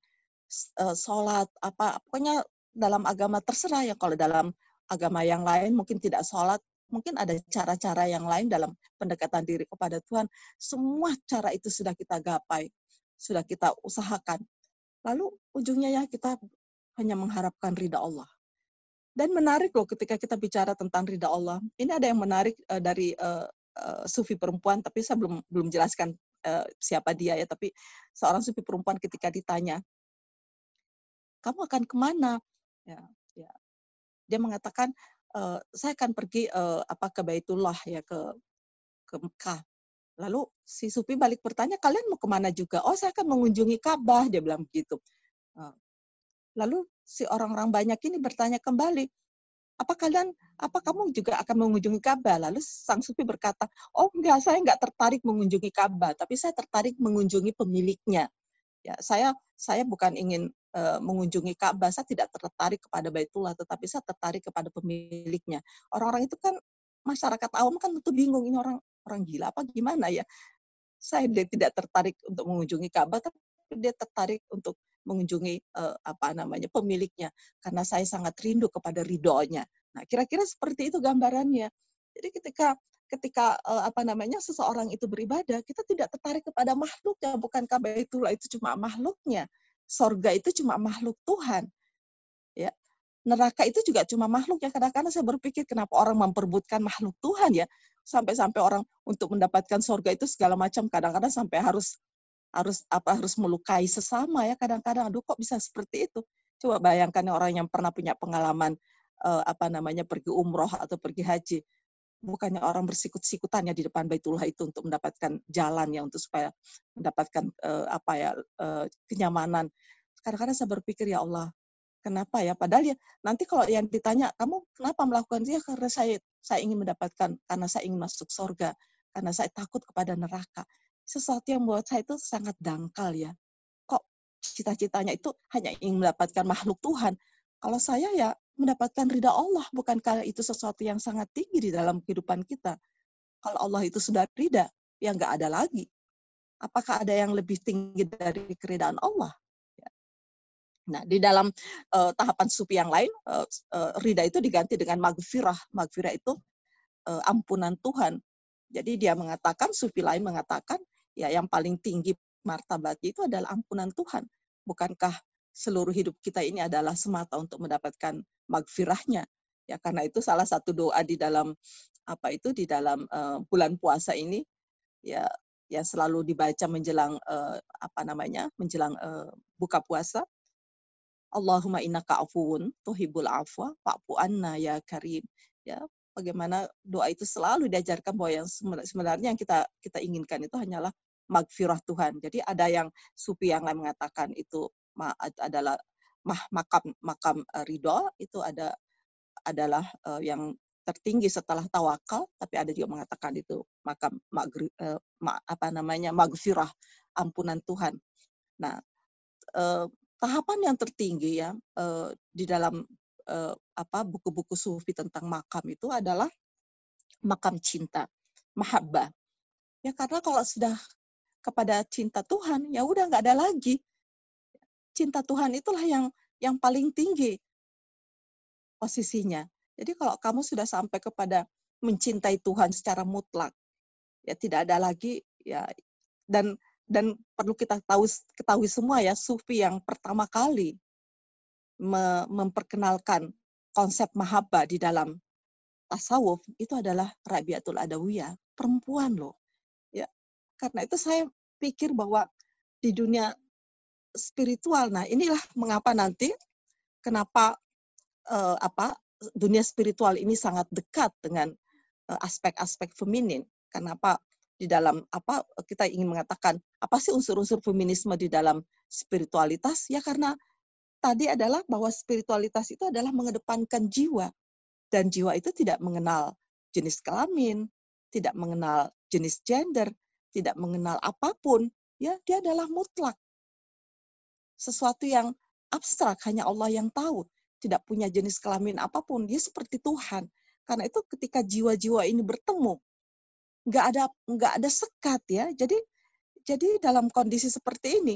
uh, sholat, apa pokoknya dalam agama terserah ya. Kalau dalam agama yang lain mungkin tidak sholat, mungkin ada cara-cara yang lain dalam pendekatan diri kepada Tuhan. Semua cara itu sudah kita gapai, sudah kita usahakan. Lalu ujungnya ya kita hanya mengharapkan ridha Allah. Dan menarik loh ketika kita bicara tentang ridha Allah. Ini ada yang menarik uh, dari uh, uh, sufi perempuan, tapi saya belum belum jelaskan uh, siapa dia ya, tapi seorang sufi perempuan ketika ditanya, kamu akan ke mana? Ya, ya. Dia mengatakan, uh, saya akan pergi uh, apa ke Baitullah ya ke ke Mekah. Lalu si Sufi balik bertanya, kalian mau ke mana juga? Oh, saya akan mengunjungi Ka'bah, dia bilang begitu. Lalu si orang-orang banyak ini bertanya kembali, apa kalian apa kamu juga akan mengunjungi Ka'bah? Lalu sang sufi berkata, oh enggak, saya enggak tertarik mengunjungi Ka'bah, tapi saya tertarik mengunjungi pemiliknya. Ya, saya saya bukan ingin uh, mengunjungi Ka'bah, saya tidak tertarik kepada Baitullah, tetapi saya tertarik kepada pemiliknya. Orang-orang itu kan masyarakat awam kan tentu bingung ini orang orang gila apa gimana ya. Saya tidak tertarik untuk mengunjungi Ka'bah, tapi dia tertarik untuk mengunjungi uh, apa namanya pemiliknya karena saya sangat rindu kepada ridhonya. Nah, kira-kira seperti itu gambarannya. Jadi ketika ketika uh, apa namanya seseorang itu beribadah, kita tidak tertarik kepada makhluknya, bukankah Baitullah itu cuma makhluknya. Sorga itu cuma makhluk Tuhan. Ya. Neraka itu juga cuma makhluk ya. Kadang-kadang saya berpikir kenapa orang memperbutkan makhluk Tuhan ya. Sampai-sampai orang untuk mendapatkan sorga itu segala macam kadang-kadang sampai harus harus apa harus melukai sesama ya kadang-kadang aduh kok bisa seperti itu coba bayangkan orang yang pernah punya pengalaman uh, apa namanya pergi umroh atau pergi haji bukannya orang bersikut-sikutan ya di depan Baitullah itu untuk mendapatkan jalan ya untuk supaya mendapatkan uh, apa ya uh, kenyamanan. Kadang-kadang saya berpikir ya Allah, kenapa ya? Padahal ya nanti kalau yang ditanya kamu kenapa melakukan dia karena saya saya ingin mendapatkan karena saya ingin masuk surga karena saya takut kepada neraka. Sesuatu yang buat saya itu sangat dangkal ya. Kok cita-citanya itu hanya ingin mendapatkan makhluk Tuhan. Kalau saya ya mendapatkan ridha Allah. Bukankah itu sesuatu yang sangat tinggi di dalam kehidupan kita? Kalau Allah itu sudah ridha, ya nggak ada lagi. Apakah ada yang lebih tinggi dari keridaan Allah? Ya. Nah, di dalam uh, tahapan supi yang lain, uh, uh, ridha itu diganti dengan magfirah. Magfirah itu uh, ampunan Tuhan. Jadi dia mengatakan, sufi lain mengatakan, ya yang paling tinggi martabatnya itu adalah ampunan Tuhan. Bukankah seluruh hidup kita ini adalah semata untuk mendapatkan magfirahnya. Ya karena itu salah satu doa di dalam apa itu di dalam uh, bulan puasa ini ya yang selalu dibaca menjelang uh, apa namanya menjelang uh, buka puasa Allahumma innaka afuwun tuhibul afwa fa'fu anna ya karim ya bagaimana doa itu selalu diajarkan bahwa yang sebenarnya yang kita kita inginkan itu hanyalah magfirah Tuhan jadi ada yang sufi yang lain mengatakan itu adalah mah, makam makam uh, ridho itu ada adalah uh, yang tertinggi setelah tawakal tapi ada juga mengatakan itu makam magri, uh, ma, apa namanya magfirah ampunan Tuhan. Nah, uh, tahapan yang tertinggi ya uh, di dalam uh, apa buku-buku sufi tentang makam itu adalah makam cinta, mahabbah. Ya karena kalau sudah kepada cinta Tuhan, ya udah nggak ada lagi cinta Tuhan itulah yang yang paling tinggi posisinya. Jadi kalau kamu sudah sampai kepada mencintai Tuhan secara mutlak, ya tidak ada lagi ya dan dan perlu kita tahu ketahui semua ya sufi yang pertama kali me, memperkenalkan konsep mahabbah di dalam tasawuf itu adalah Rabiatul Adawiyah, perempuan loh. Ya. Karena itu saya pikir bahwa di dunia spiritual. Nah, inilah mengapa nanti kenapa uh, apa dunia spiritual ini sangat dekat dengan eh, aspek-aspek uh, feminin. Kenapa di dalam apa kita ingin mengatakan apa sih unsur-unsur feminisme di dalam spiritualitas? Ya karena tadi adalah bahwa spiritualitas itu adalah mengedepankan jiwa dan jiwa itu tidak mengenal jenis kelamin, tidak mengenal jenis gender, tidak mengenal apa pun, ya dia adalah mutlak sesuatu yang abstrak, hanya Allah yang tahu. Tidak punya jenis kelamin apa pun, dia seperti Tuhan. Karena itu ketika jiwa-jiwa ini bertemu, nggak ada nggak ada sekat ya. Jadi jadi dalam kondisi seperti ini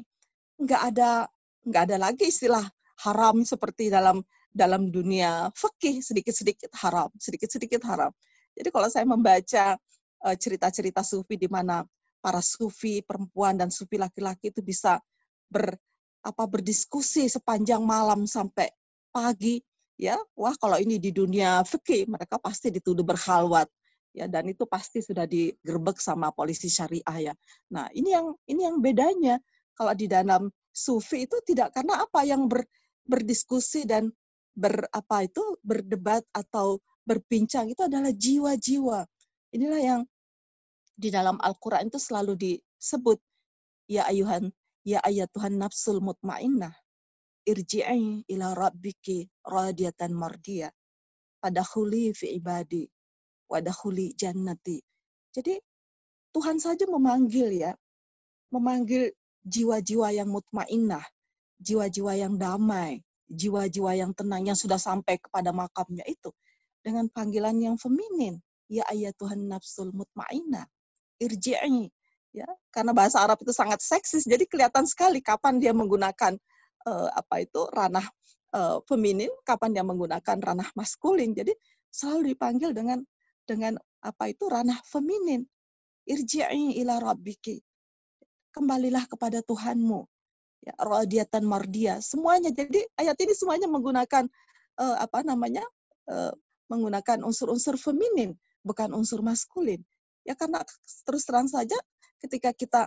nggak ada nggak ada lagi istilah haram seperti dalam dalam dunia fikih sedikit-sedikit haram, sedikit-sedikit haram. Jadi kalau saya membaca eh, cerita-cerita sufi di mana para sufi perempuan dan sufi laki-laki itu bisa ber, apa berdiskusi sepanjang malam sampai pagi ya. Wah kalau ini di dunia fikih mereka pasti dituduh berhalwat ya. Dan itu pasti sudah digerbek sama polisi syariah ya. Nah ini yang ini yang bedanya. Kalau di dalam sufi itu tidak karena apa? Yang ber, berdiskusi dan ber apa itu berdebat atau berbincang itu adalah jiwa-jiwa. Inilah yang di dalam Al-Quran itu selalu disebut ya ayuhan Ya ayat Tuhan nafsul mutmainnah, irji'i ila rabbiki radiyatan mardiya. Fadakhuli fi ibadi, wadakhuli jannati. Jadi Tuhan saja memanggil ya, memanggil jiwa-jiwa yang mutmainnah, jiwa-jiwa yang damai, jiwa-jiwa yang tenang yang sudah sampai kepada makamnya itu dengan panggilan yang feminin. Ya ayat Tuhan nafsul mutmainnah, irji'i ya karena bahasa Arab itu sangat seksis jadi kelihatan sekali kapan dia menggunakan uh, apa itu ranah uh, feminin, kapan dia menggunakan ranah maskulin. Jadi selalu dipanggil dengan dengan apa itu ranah feminin. Irji'i ila rabbiki. Kembalilah kepada Tuhanmu. Ya, radiatan mardia. Semuanya. Jadi ayat ini semuanya menggunakan uh, apa namanya? Uh, menggunakan unsur-unsur feminin, bukan unsur maskulin. Ya karena terus terang saja ketika kita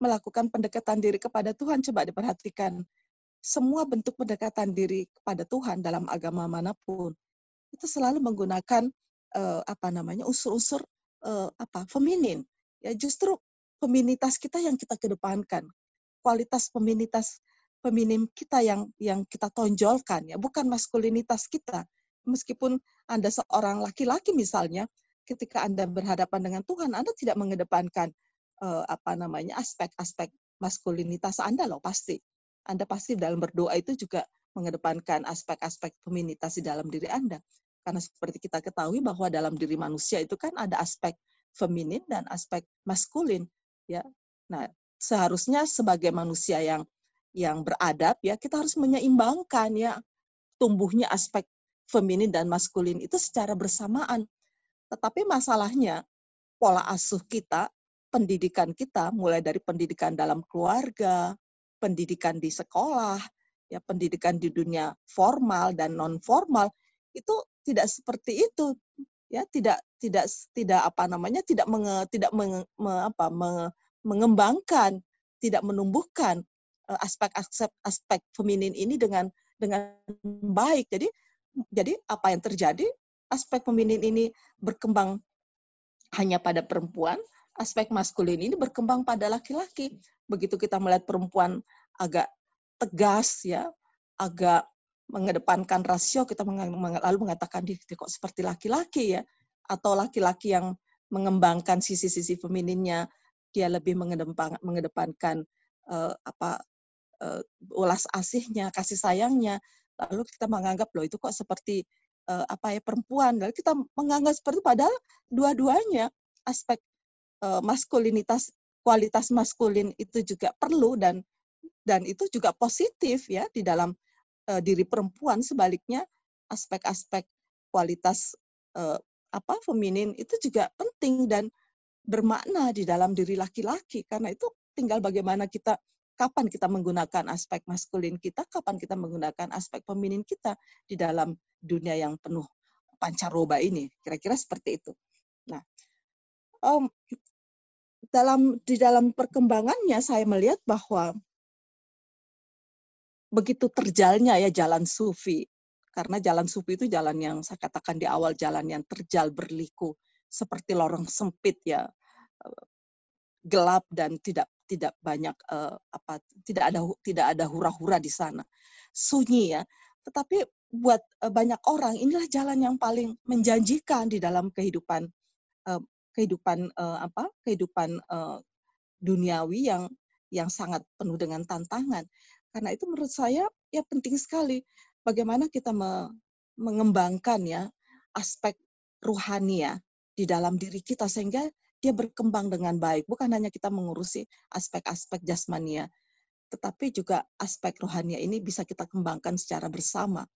melakukan pendekatan diri kepada Tuhan, coba diperhatikan. Semua bentuk pendekatan diri kepada Tuhan dalam agama mana pun itu selalu menggunakan uh, apa namanya unsur-unsur uh, apa feminin. Ya justru feminitas kita yang kita kedepankan. Kualitas feminitas feminim kita yang yang kita tonjolkan ya bukan maskulinitas kita. Meskipun anda seorang laki-laki misalnya ketika anda berhadapan dengan Tuhan anda tidak mengedepankan uh, apa namanya aspek-aspek maskulinitas anda loh pasti anda pasti dalam berdoa itu juga mengedepankan aspek-aspek feminitas di dalam diri Anda. Karena seperti kita ketahui bahwa dalam diri manusia itu kan ada aspek feminin dan aspek maskulin, ya. Nah, seharusnya sebagai manusia yang yang beradab ya, kita harus menyeimbangkan ya tumbuhnya aspek feminin dan maskulin itu secara bersamaan. Tetapi masalahnya pola asuh kita, pendidikan kita mulai dari pendidikan dalam keluarga, pendidikan di sekolah, ya pendidikan di dunia formal dan non formal itu tidak seperti itu ya tidak tidak tidak apa namanya tidak menge, tidak menge, me, apa, me, mengembangkan tidak menumbuhkan aspek-aspek aspek feminin ini dengan dengan baik. Jadi jadi apa yang terjadi aspek feminin ini berkembang hanya pada perempuan aspek maskulin ini berkembang pada laki-laki. Begitu kita melihat perempuan agak tegas ya, agak mengedepankan rasio kita lalu mengatakan dia kok seperti laki-laki ya? Atau laki-laki yang mengembangkan sisi-sisi femininnya dia lebih mengedepan, mengedepankan uh, apa uh, ulas asihnya kasih sayangnya. Lalu kita menganggap loh itu kok seperti uh, apa ya perempuan. Lalu kita menganggap seperti padahal dua-duanya aspek uh, maskulinitas kualitas maskulin itu juga perlu dan dan itu juga positif ya di dalam uh, diri perempuan. Sebaliknya aspek-aspek kualitas uh, apa feminin itu juga penting dan bermakna di dalam diri laki-laki. Karena itu tinggal bagaimana kita kapan kita menggunakan aspek maskulin kita kapan kita menggunakan aspek feminin kita di dalam dunia yang penuh pancaroba ini. Kira-kira seperti itu. Nah um, dalam di dalam perkembangannya saya melihat bahwa begitu terjalnya ya jalan sufi karena jalan sufi itu jalan yang saya katakan di awal jalan yang terjal berliku seperti lorong sempit ya gelap dan tidak tidak banyak uh, apa tidak ada tidak ada hura-hura di sana sunyi ya tetapi buat uh, banyak orang inilah jalan yang paling menjanjikan di dalam kehidupan uh, kehidupan uh, apa kehidupan uh, duniawi yang yang sangat penuh dengan tantangan. Karena itu menurut saya ya penting sekali bagaimana kita me, mengembangkan ya aspek ruhani ya di dalam diri kita sehingga dia berkembang dengan baik. Bukan hanya kita mengurusi aspek-aspek jasmania, tetapi juga aspek rohania ini bisa kita kembangkan secara bersama.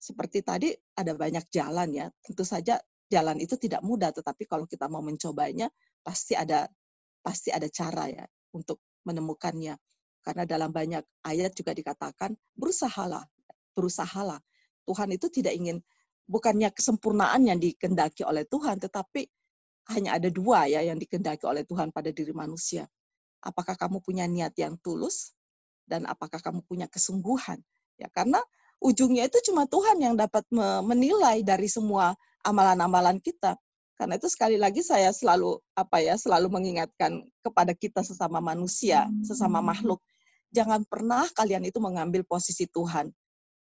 Seperti tadi ada banyak jalan ya. Tentu saja jalan itu tidak mudah, tetapi kalau kita mau mencobanya, pasti ada pasti ada cara ya untuk menemukannya. Karena dalam banyak ayat juga dikatakan berusahalah, berusahalah. Tuhan itu tidak ingin bukannya kesempurnaan yang dikendaki oleh Tuhan, tetapi hanya ada dua ya yang dikendaki oleh Tuhan pada diri manusia. Apakah kamu punya niat yang tulus dan apakah kamu punya kesungguhan? Ya karena ujungnya itu cuma Tuhan yang dapat menilai dari semua amalan-amalan kita. Karena itu sekali lagi saya selalu apa ya, selalu mengingatkan kepada kita sesama manusia, sesama makhluk, jangan pernah kalian itu mengambil posisi Tuhan.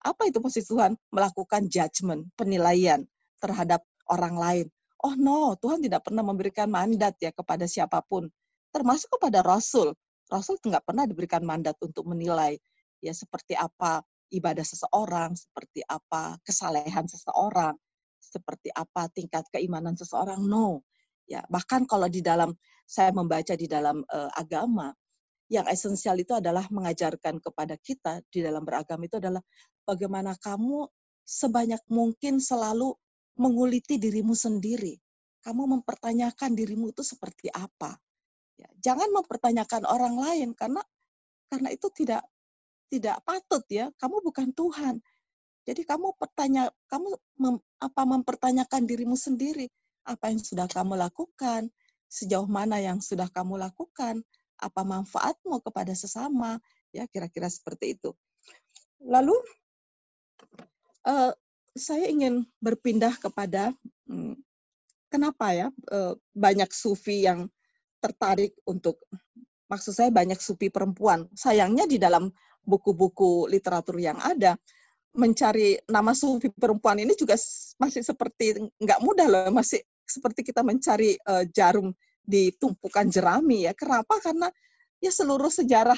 Apa itu posisi Tuhan? Melakukan judgment, penilaian terhadap orang lain. Oh no, Tuhan tidak pernah memberikan mandat ya kepada siapa pun, termasuk kepada Rasul. Rasul tidak pernah diberikan mandat untuk menilai ya seperti apa ibadah seseorang, seperti apa kesalehan seseorang, seperti apa tingkat keimanan seseorang no ya bahkan kalau di dalam saya membaca di dalam uh, agama yang esensial itu adalah mengajarkan kepada kita di dalam beragama itu adalah bagaimana kamu sebanyak mungkin selalu menguliti dirimu sendiri. Kamu mempertanyakan dirimu itu seperti apa. Ya, jangan mempertanyakan orang lain karena karena itu tidak tidak patut ya. Kamu bukan Tuhan. Jadi kamu pertanya, kamu mem, apa mempertanyakan dirimu sendiri, apa yang sudah kamu lakukan, sejauh mana yang sudah kamu lakukan, apa manfaatmu kepada sesama, ya kira-kira seperti itu. Lalu uh, saya ingin berpindah kepada hmm, kenapa ya uh, banyak sufi yang tertarik untuk maksud saya banyak sufi perempuan. Sayangnya di dalam buku-buku literatur yang ada mencari nama sufi perempuan ini juga masih seperti nggak mudah loh, masih seperti kita mencari uh, jarum di tumpukan jerami ya. Kenapa? Karena ya seluruh sejarah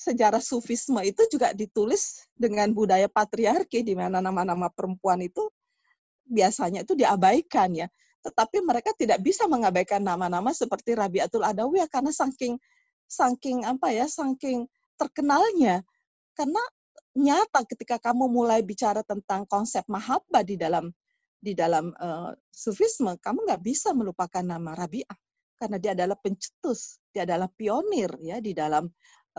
sejarah sufisme itu juga ditulis dengan budaya patriarki di mana nama-nama perempuan itu biasanya itu diabaikan ya. Tetapi mereka tidak bisa mengabaikan nama-nama seperti Rabiatul Adawiyah karena saking saking apa ya, saking terkenalnya. Karena nyata ketika kamu mulai bicara tentang konsep mahabbah di dalam di dalam uh, sufisme, kamu nggak bisa melupakan nama Rabi'ah karena dia adalah pencetus, dia adalah pionir ya di dalam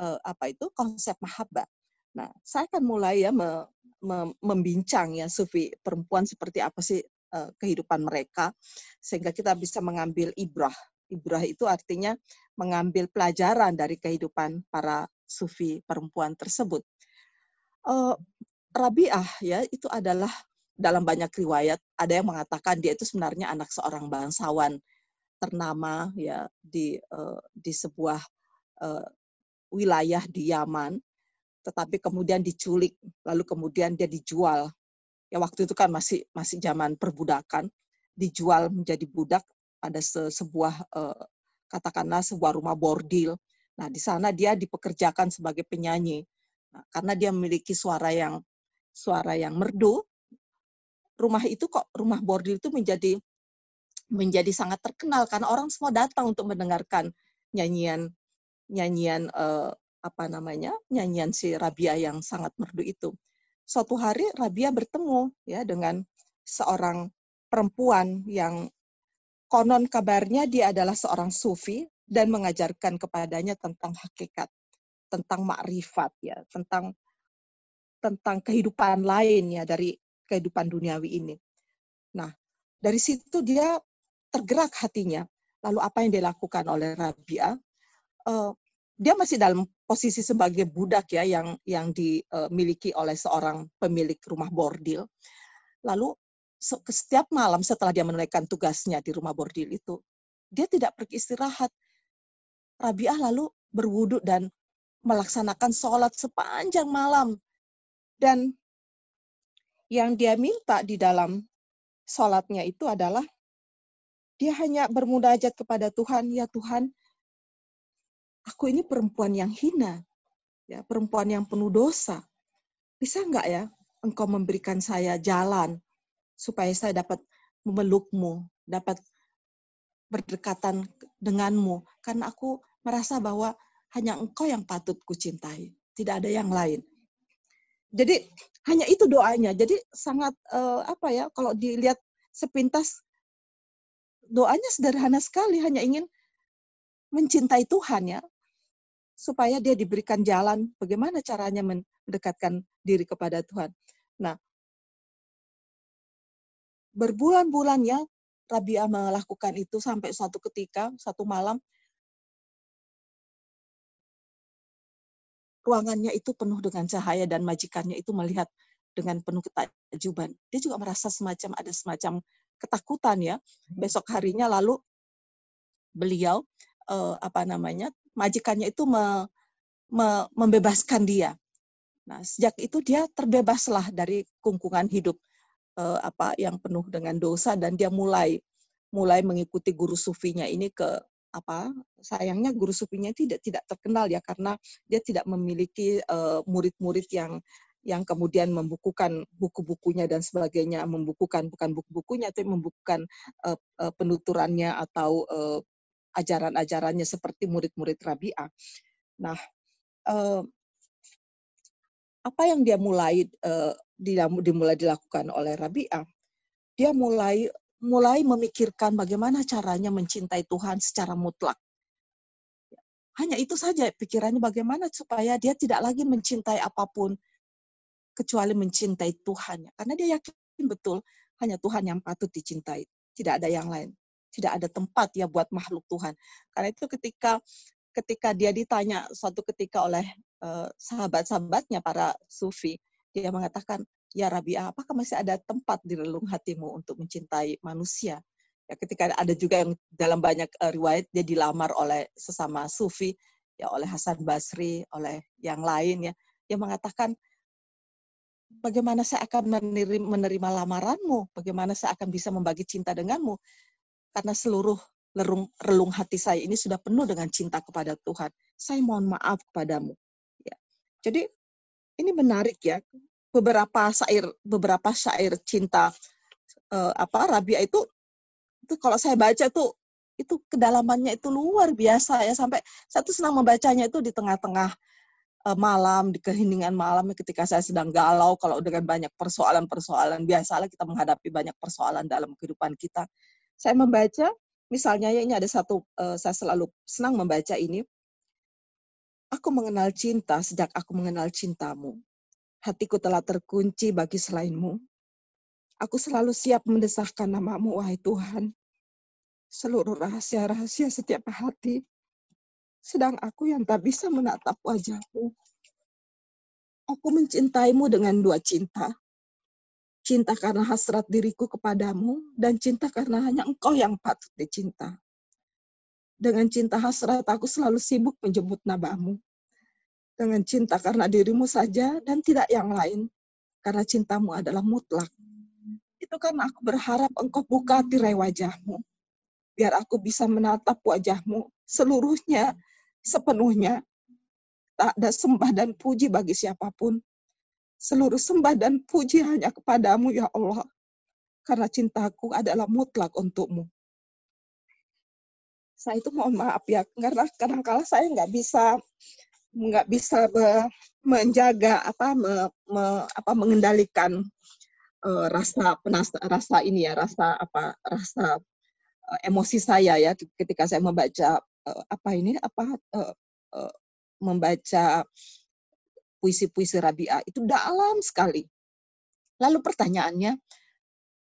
uh, apa itu konsep mahabbah. Nah, saya akan mulai ya me, me, membincang ya sufi perempuan seperti apa sih uh, kehidupan mereka sehingga kita bisa mengambil ibrah. Ibrah itu artinya mengambil pelajaran dari kehidupan para sufi perempuan tersebut. Uh, Rabiah ya itu adalah dalam banyak riwayat ada yang mengatakan dia itu sebenarnya anak seorang bangsawan ternama ya di uh, di sebuah uh, wilayah di Yaman tetapi kemudian diculik lalu kemudian dia dijual. Ya waktu itu kan masih masih zaman perbudakan dijual menjadi budak pada se sebuah uh, katakanlah sebuah rumah bordil. Nah di sana dia dipekerjakan sebagai penyanyi. Nah, karena dia memiliki suara yang suara yang merdu rumah itu kok rumah bordil itu menjadi menjadi sangat terkenal karena orang semua datang untuk mendengarkan nyanyian nyanyian uh, apa namanya nyanyian si Rabia yang sangat merdu itu. Suatu hari Rabia bertemu ya dengan seorang perempuan yang konon kabarnya dia adalah seorang sufi dan mengajarkan kepadanya tentang hakikat, tentang makrifat ya, tentang tentang kehidupan lain ya dari kehidupan duniawi ini. Nah, dari situ dia tergerak hatinya. Lalu apa yang dilakukan oleh Rabia? Uh, dia masih dalam posisi sebagai budak ya yang yang dimiliki oleh seorang pemilik rumah bordil. Lalu setiap malam setelah dia menunaikan tugasnya di rumah bordil itu, dia tidak pergi istirahat. Rabiah lalu berwudhu dan melaksanakan sholat sepanjang malam. Dan yang dia minta di dalam sholatnya itu adalah dia hanya bermunajat kepada Tuhan, ya Tuhan, aku ini perempuan yang hina, ya perempuan yang penuh dosa. Bisa enggak ya engkau memberikan saya jalan supaya saya dapat memelukmu, dapat berdekatan denganmu, karena aku merasa bahwa hanya engkau yang patut kucintai, tidak ada yang lain. Jadi hanya itu doanya. Jadi sangat uh, apa ya kalau dilihat sepintas doanya sederhana sekali, hanya ingin mencintai Tuhan ya, supaya dia diberikan jalan bagaimana caranya mendekatkan diri kepada Tuhan. Nah, berbulan-bulan ya Rabia melakukan itu sampai suatu ketika, satu malam, ruangannya itu penuh dengan cahaya dan majikannya itu melihat dengan penuh ketajuban. Dia juga merasa semacam ada semacam ketakutan ya. Besok harinya lalu beliau uh, apa namanya majikannya itu me, me, membebaskan dia. Nah sejak itu dia terbebaslah dari kungkungan hidup uh, apa yang penuh dengan dosa dan dia mulai mulai mengikuti guru sufinya ini ke apa sayangnya guru sufinya tidak tidak terkenal ya karena dia tidak memiliki uh, murid-murid yang yang kemudian membukukan buku-bukunya dan sebagainya, membukukan bukan buku-bukunya, tapi membukukan uh, uh, penuturannya atau uh, ajaran-ajarannya seperti murid-murid Rabi'ah. Nah, uh, apa yang dia mulai uh, dimulai dilakukan oleh Rabi'ah? Dia mulai mulai memikirkan bagaimana caranya mencintai Tuhan secara mutlak. Hanya itu saja pikirannya bagaimana supaya dia tidak lagi mencintai apa pun kecuali mencintai Tuhan. Karena dia yakin betul hanya Tuhan yang patut dicintai, tidak ada yang lain. Tidak ada tempat ya buat makhluk Tuhan. Karena itu ketika ketika dia ditanya suatu ketika oleh uh, sahabat-sahabatnya para sufi, dia mengatakan, "Ya Rabi, apakah masih ada tempat di relung hatimu untuk mencintai manusia?" Ya, ketika ada juga yang dalam banyak uh, riwayat dia dilamar oleh sesama sufi, ya oleh Hasan Basri, oleh yang lain ya, dia mengatakan, bagaimana saya akan menerima, menerima lamaranmu, bagaimana saya akan bisa membagi cinta denganmu, karena seluruh lerung, relung hati saya ini sudah penuh dengan cinta kepada Tuhan. Saya mohon maaf kepadamu. Ya. Jadi ini menarik ya. Beberapa syair beberapa syair cinta uh, apa Rabia itu itu kalau saya baca tuh itu kedalamannya itu luar biasa ya sampai saya tuh senang membacanya itu di tengah-tengah uh, malam di keheningan malam ketika saya sedang galau kalau dengan banyak persoalan-persoalan biasalah kita menghadapi banyak persoalan dalam kehidupan kita saya membaca Misalnya ya ini ada satu uh, saya selalu senang membaca ini. Aku mengenal cinta sejak aku mengenal cintamu. Hatiku telah terkunci bagi selainmu. Aku selalu siap mendesahkan namamu, wahai Tuhan. Seluruh rahasia-rahasia setiap hati. Sedang aku yang tak bisa menatap wajahmu. Aku mencintaimu dengan dua cinta cinta karena hasrat diriku kepadamu, dan cinta karena hanya engkau yang patut dicinta. Dengan cinta hasrat aku selalu sibuk menjemput nabamu. Dengan cinta karena dirimu saja dan tidak yang lain, karena cintamu adalah mutlak. Itu karena aku berharap engkau buka tirai wajahmu, biar aku bisa menatap wajahmu seluruhnya, sepenuhnya. Tak ada sembah dan puji bagi siapa pun, Seluruh sembah dan puji hanya kepadamu, ya Allah. Karena cintaku adalah mutlak untukmu. Saya itu mohon maaf ya, karena kadang-kala saya nggak bisa nggak bisa be, menjaga apa me, me, apa mengendalikan uh, rasa penas rasa ini ya rasa apa rasa uh, emosi saya ya ketika saya membaca uh, apa ini apa uh, uh, membaca puisi-puisi Rabia itu dalam sekali. Lalu pertanyaannya,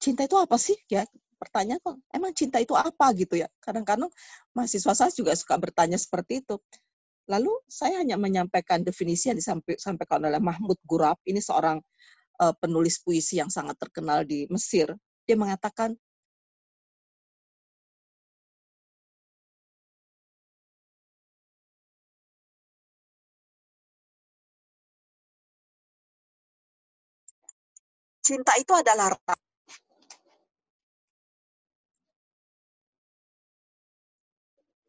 cinta itu apa sih? Ya, pertanyaan kok, emang cinta itu apa gitu ya? Kadang-kadang mahasiswa saya juga suka bertanya seperti itu. Lalu saya hanya menyampaikan definisi yang disampaikan oleh Mahmud Gurab, ini seorang uh, penulis puisi yang sangat terkenal di Mesir. Dia mengatakan, cinta itu adalah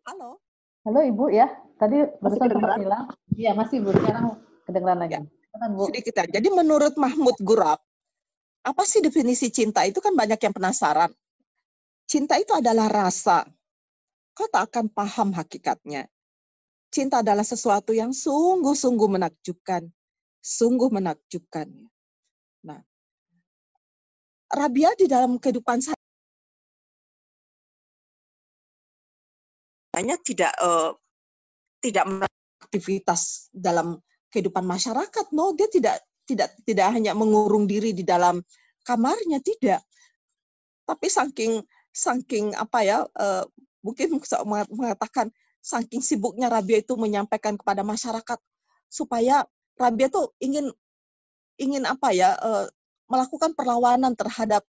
Halo. Halo Ibu ya. Tadi barusan sempat hilang. Iya masih Bu. Sekarang kedengeran lagi. Ya. Bu. Sedikit. Jadi menurut Mahmud Gurab, apa sih definisi cinta? Itu kan banyak yang penasaran. Cinta itu adalah rasa. Kau tak akan paham hakikatnya. Cinta adalah sesuatu yang sungguh-sungguh menakjubkan. Sungguh menakjubkan. Nah, Rabia di dalam kehidupan saya tidak uh, tidak aktivitas dalam kehidupan masyarakat. No, dia tidak tidak tidak hanya mengurung diri di dalam kamarnya, tidak. Tapi saking saking apa ya, uh, mungkin mengatakan saking sibuknya Rabia itu menyampaikan kepada masyarakat supaya Rabia tuh ingin ingin apa ya uh, melakukan perlawanan terhadap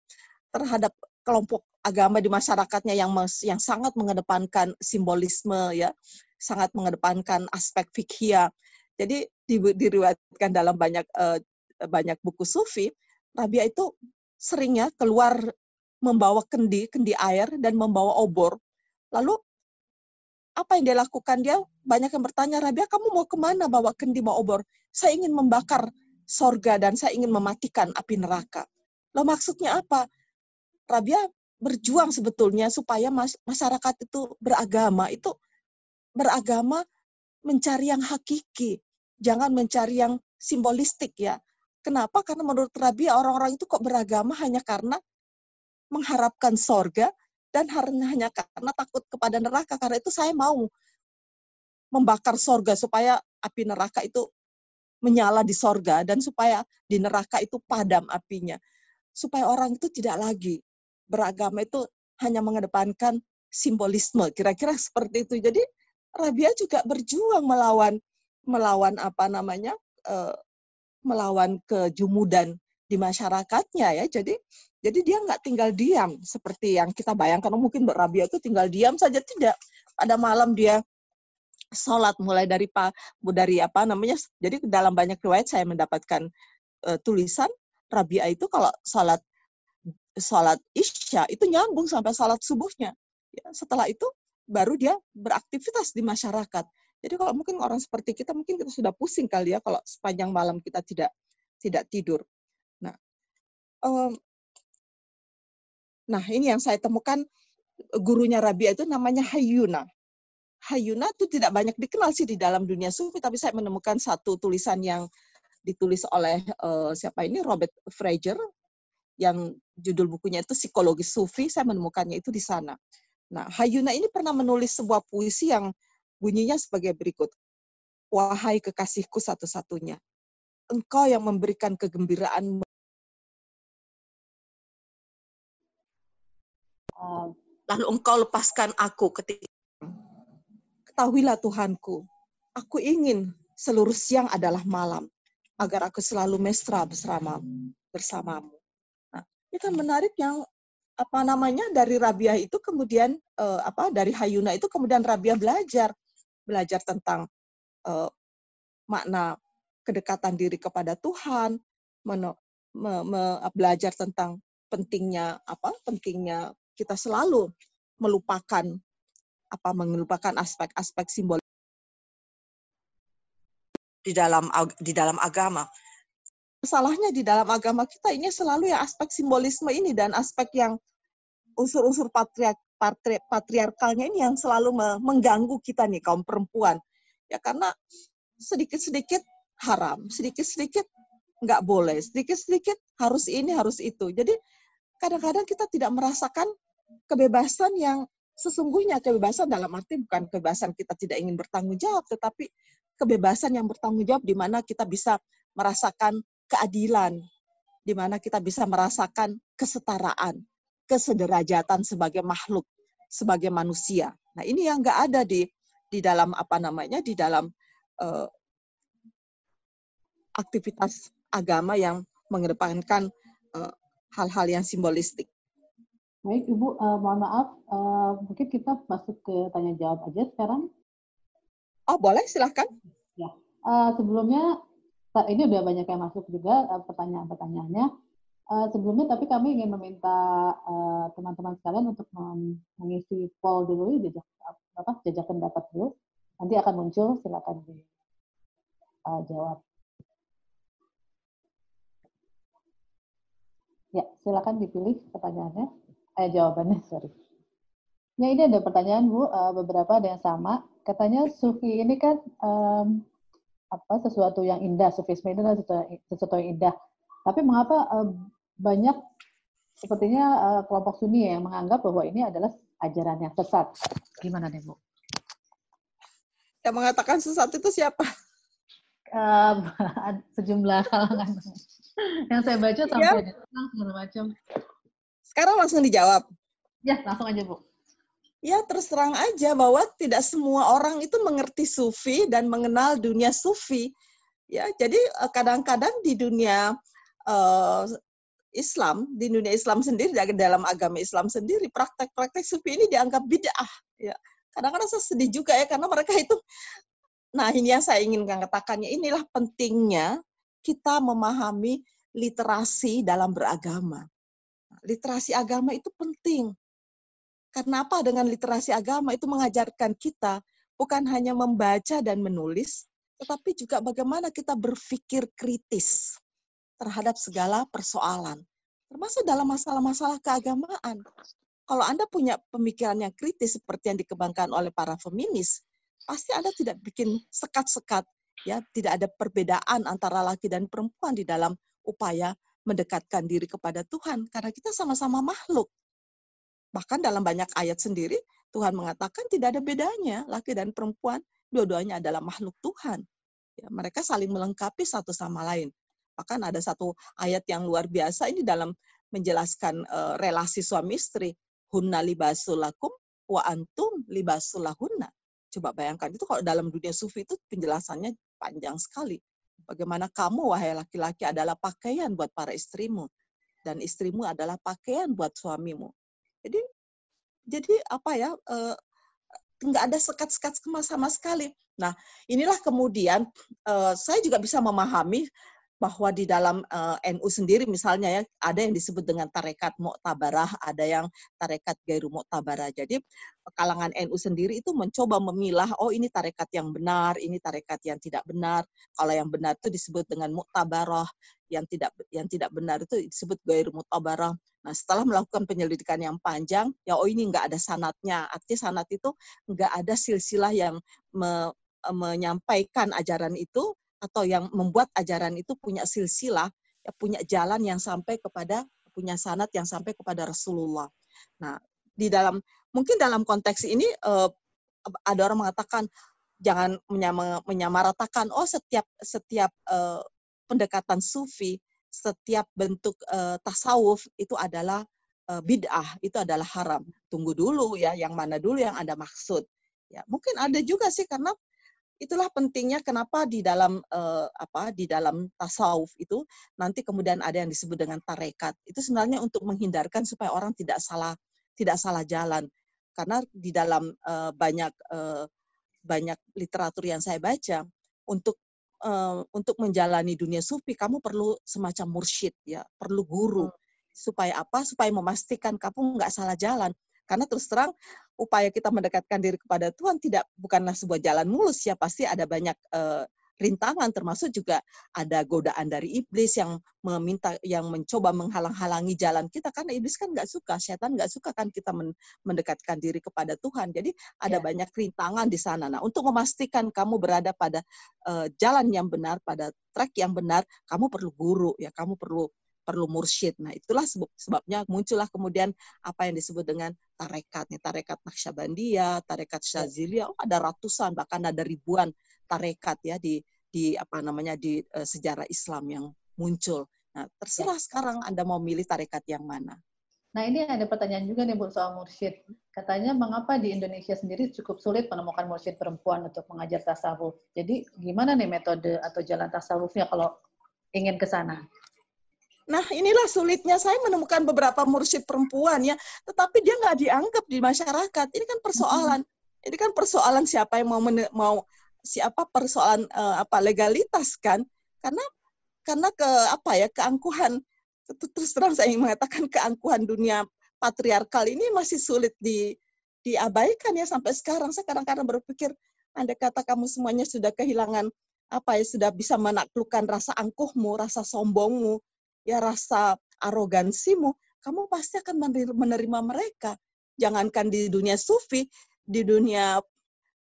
terhadap kelompok agama di masyarakatnya yang yang sangat mengedepankan simbolisme ya, sangat mengedepankan aspek fikih. Jadi di, diriwayatkan dalam banyak uh, banyak buku sufi, Rabia itu seringnya keluar membawa kendi, kendi air dan membawa obor. Lalu apa yang dia lakukan? Dia banyak yang bertanya, Rabia kamu mau ke mana bawa kendi, bawa obor? Saya ingin membakar sorga dan saya ingin mematikan api neraka. Lo maksudnya apa? Rabia berjuang sebetulnya supaya masyarakat itu beragama, itu beragama mencari yang hakiki, jangan mencari yang simbolistik ya. Kenapa? Karena menurut Rabia orang-orang itu kok beragama hanya karena mengharapkan sorga dan hanya karena takut kepada neraka. Karena itu saya mau membakar sorga supaya api neraka itu menyala di sorga dan supaya di neraka itu padam apinya. Supaya orang itu tidak lagi beragama itu hanya mengedepankan simbolisme. Kira-kira seperti itu. Jadi Rabia juga berjuang melawan melawan apa namanya uh, melawan kejumudan di masyarakatnya ya. Jadi jadi dia nggak tinggal diam seperti yang kita bayangkan. Mungkin Rabia itu tinggal diam saja tidak. Pada malam dia sholat mulai dari dari apa namanya. Jadi dalam banyak riwayat saya mendapatkan uh, tulisan Rabia itu kalau sholat sholat isya itu nyambung sampai sholat subuhnya. Ya, setelah itu baru dia beraktivitas di masyarakat. Jadi kalau mungkin orang seperti kita mungkin kita sudah pusing kali ya kalau sepanjang malam kita tidak tidak tidur. Nah, um, nah ini yang saya temukan gurunya Rabia itu namanya Hayuna. Hayuna itu tidak banyak dikenal sih di dalam dunia sufi, tapi saya menemukan satu tulisan yang ditulis oleh uh, siapa ini Robert Fraser yang judul bukunya itu Psikologi Sufi. Saya menemukannya itu di sana. Nah, Hayuna ini pernah menulis sebuah puisi yang Bunyinya sebagai berikut. Wahai kekasihku satu-satunya, engkau yang memberikan kegembiraan lalu engkau lepaskan aku ketika ketahuilah Tuhanku, aku ingin seluruh siang adalah malam, agar aku selalu mesra bersama bersamamu. Nah, ini kan menarik yang apa namanya dari Rabiah itu kemudian eh, apa dari Hayuna itu kemudian Rabiah belajar belajar tentang uh, makna kedekatan diri kepada Tuhan, men, me, me, belajar tentang pentingnya apa? Pentingnya kita selalu melupakan apa melupakan aspek-aspek simbol di dalam di dalam agama. Masalahnya di dalam agama kita ini selalu ya aspek simbolisme ini dan aspek yang unsur-unsur patriark patri, patriarkalnya ini yang selalu mengganggu kita nih kaum perempuan. Ya karena sedikit-sedikit haram, sedikit-sedikit nggak boleh, sedikit-sedikit harus ini, harus itu. Jadi kadang-kadang kita tidak merasakan kebebasan yang sesungguhnya kebebasan dalam arti bukan kebebasan kita tidak ingin bertanggung jawab, tetapi kebebasan yang bertanggung jawab di mana kita bisa merasakan keadilan, di mana kita bisa merasakan kesetaraan, kesederajatan sebagai makhluk, sebagai manusia. Nah ini yang nggak ada di di dalam apa namanya di dalam uh, aktivitas agama yang mengedepankan eh, hal-hal yang simbolistik. Baik Ibu, uh, mohon maaf, uh, mungkin kita masuk ke tanya jawab aja sekarang. Oh boleh, silahkan. Ya, uh, sebelumnya ini udah banyak yang masuk juga uh, pertanyaan-pertanyaannya. Uh, sebelumnya tapi kami ingin meminta teman-teman uh, sekalian untuk mengisi poll dulu jejak apa jejak pendapat dulu nanti akan muncul silakan dijawab uh, ya silakan dipilih pertanyaannya eh jawabannya sorry ya ini ada pertanyaan bu uh, beberapa ada yang sama katanya sufi ini kan um, apa sesuatu yang indah sufisme itu adalah sesuatu, sesuatu yang indah tapi mengapa uh, banyak sepertinya uh, kelompok Sunni yang menganggap bahwa ini adalah ajaran yang sesat. Gimana nih Bu? Yang mengatakan sesat itu siapa? Uh, sejumlah kalangan. yang saya baca sampai ya. ada segala macam. Sekarang langsung dijawab. Ya, langsung aja Bu. Ya, terus terang aja bahwa tidak semua orang itu mengerti sufi dan mengenal dunia sufi. Ya, jadi eh, kadang-kadang di dunia uh, Islam di dunia Islam sendiri dalam agama Islam sendiri praktek-praktek sufi ini dianggap bid'ah ya kadang-kadang saya sedih juga ya karena mereka itu nah ini yang saya ingin katakannya inilah pentingnya kita memahami literasi dalam beragama literasi agama itu penting karena apa dengan literasi agama itu mengajarkan kita bukan hanya membaca dan menulis tetapi juga bagaimana kita berpikir kritis terhadap segala persoalan, termasuk dalam masalah-masalah keagamaan. Kalau Anda punya pemikiran yang kritis seperti yang dikembangkan oleh para feminis, pasti Anda tidak bikin sekat-sekat ya, tidak ada perbedaan antara laki dan perempuan di dalam upaya mendekatkan diri kepada Tuhan karena kita sama-sama makhluk. Bahkan dalam banyak ayat sendiri Tuhan mengatakan tidak ada bedanya laki dan perempuan, dua-duanya adalah makhluk Tuhan. Ya, mereka saling melengkapi satu sama lain. Bahkan ada satu ayat yang luar biasa ini dalam menjelaskan uh, relasi suami istri. Hunna libasulakum wa antum libasulahunna. Coba bayangkan itu kalau dalam dunia sufi itu penjelasannya panjang sekali. Bagaimana kamu wahai laki-laki adalah pakaian buat para istrimu dan istrimu adalah pakaian buat suamimu. Jadi jadi apa ya uh, nggak ada sekat-sekat sama sekali. Nah, inilah kemudian uh, saya juga bisa memahami bahwa di dalam uh, eh, NU sendiri misalnya ya ada yang disebut dengan tarekat muktabarah, ada yang tarekat gairu muktabarah. Jadi kalangan NU sendiri itu mencoba memilah oh ini tarekat yang benar, ini tarekat yang tidak benar. Kalau yang benar itu disebut dengan muktabarah, yang tidak yang tidak benar itu disebut gairu muktabarah. Nah, setelah melakukan penyelidikan yang panjang, ya oh ini nggak ada sanatnya. Artinya sanat itu nggak ada silsilah yang me, menyampaikan ajaran itu atau yang membuat ajaran itu punya silsilah, ya, punya jalan yang sampai kepada punya sanat yang sampai kepada Rasulullah. Nah, di dalam mungkin dalam konteks ini uh, ada orang mengatakan jangan menyamaratakan oh setiap setiap uh, pendekatan sufi, setiap bentuk uh, tasawuf itu adalah uh, bid'ah, itu adalah haram. Tunggu dulu ya, yang mana dulu yang Anda maksud. Ya, mungkin ada juga sih karena itulah pentingnya kenapa di dalam uh, apa di dalam tasawuf itu nanti kemudian ada yang disebut dengan tarekat. Itu sebenarnya untuk menghindarkan supaya orang tidak salah tidak salah jalan. Karena di dalam uh, banyak uh, banyak literatur yang saya baca untuk uh, untuk menjalani dunia sufi kamu perlu semacam mursyid ya perlu guru. Hmm. supaya apa? Supaya memastikan kamu nggak salah jalan karena terus terang upaya kita mendekatkan diri kepada Tuhan tidak bukanlah sebuah jalan mulus ya pasti ada banyak uh, rintangan termasuk juga ada godaan dari iblis yang meminta yang mencoba menghalang-halangi jalan kita karena iblis kan nggak suka setan nggak suka kan kita mendekatkan diri kepada Tuhan jadi ada ya. banyak rintangan di sana nah untuk memastikan kamu berada pada uh, jalan yang benar pada track yang benar kamu perlu guru ya kamu perlu perlu mursyid. Nah, itulah sebabnya muncullah kemudian apa yang disebut dengan tarekat. Nih, tarekat Naqsyabandiyah, tarekat ya. Syaziliyah, oh ada ratusan bahkan ada ribuan tarekat ya di di apa namanya di uh, sejarah Islam yang muncul. Nah, terserah ya. sekarang Anda mau milih tarekat yang mana. Nah, ini ada pertanyaan juga nih Bu soal mursyid. Katanya mengapa di Indonesia sendiri cukup sulit menemukan mursyid perempuan untuk mengajar tasawuf. Jadi gimana nih metode atau jalan tasawufnya kalau ingin ke sana? Nah, inilah sulitnya saya menemukan beberapa mursyid perempuan ya, tetapi dia nggak dianggap di masyarakat. Ini kan persoalan. Ini kan persoalan siapa yang mau mau siapa persoalan uh, apa legalitas kan? Karena karena ke apa ya keangkuhan terus terang saya ingin mengatakan keangkuhan dunia patriarkal ini masih sulit di diabaikan ya sampai sekarang. Saya kadang-kadang berpikir, anda kata kamu semuanya sudah kehilangan apa ya sudah bisa menaklukkan rasa angkuhmu, rasa sombongmu, ya rasa arogansimu, kamu pasti akan menerima mereka. Jangankan di dunia sufi, di dunia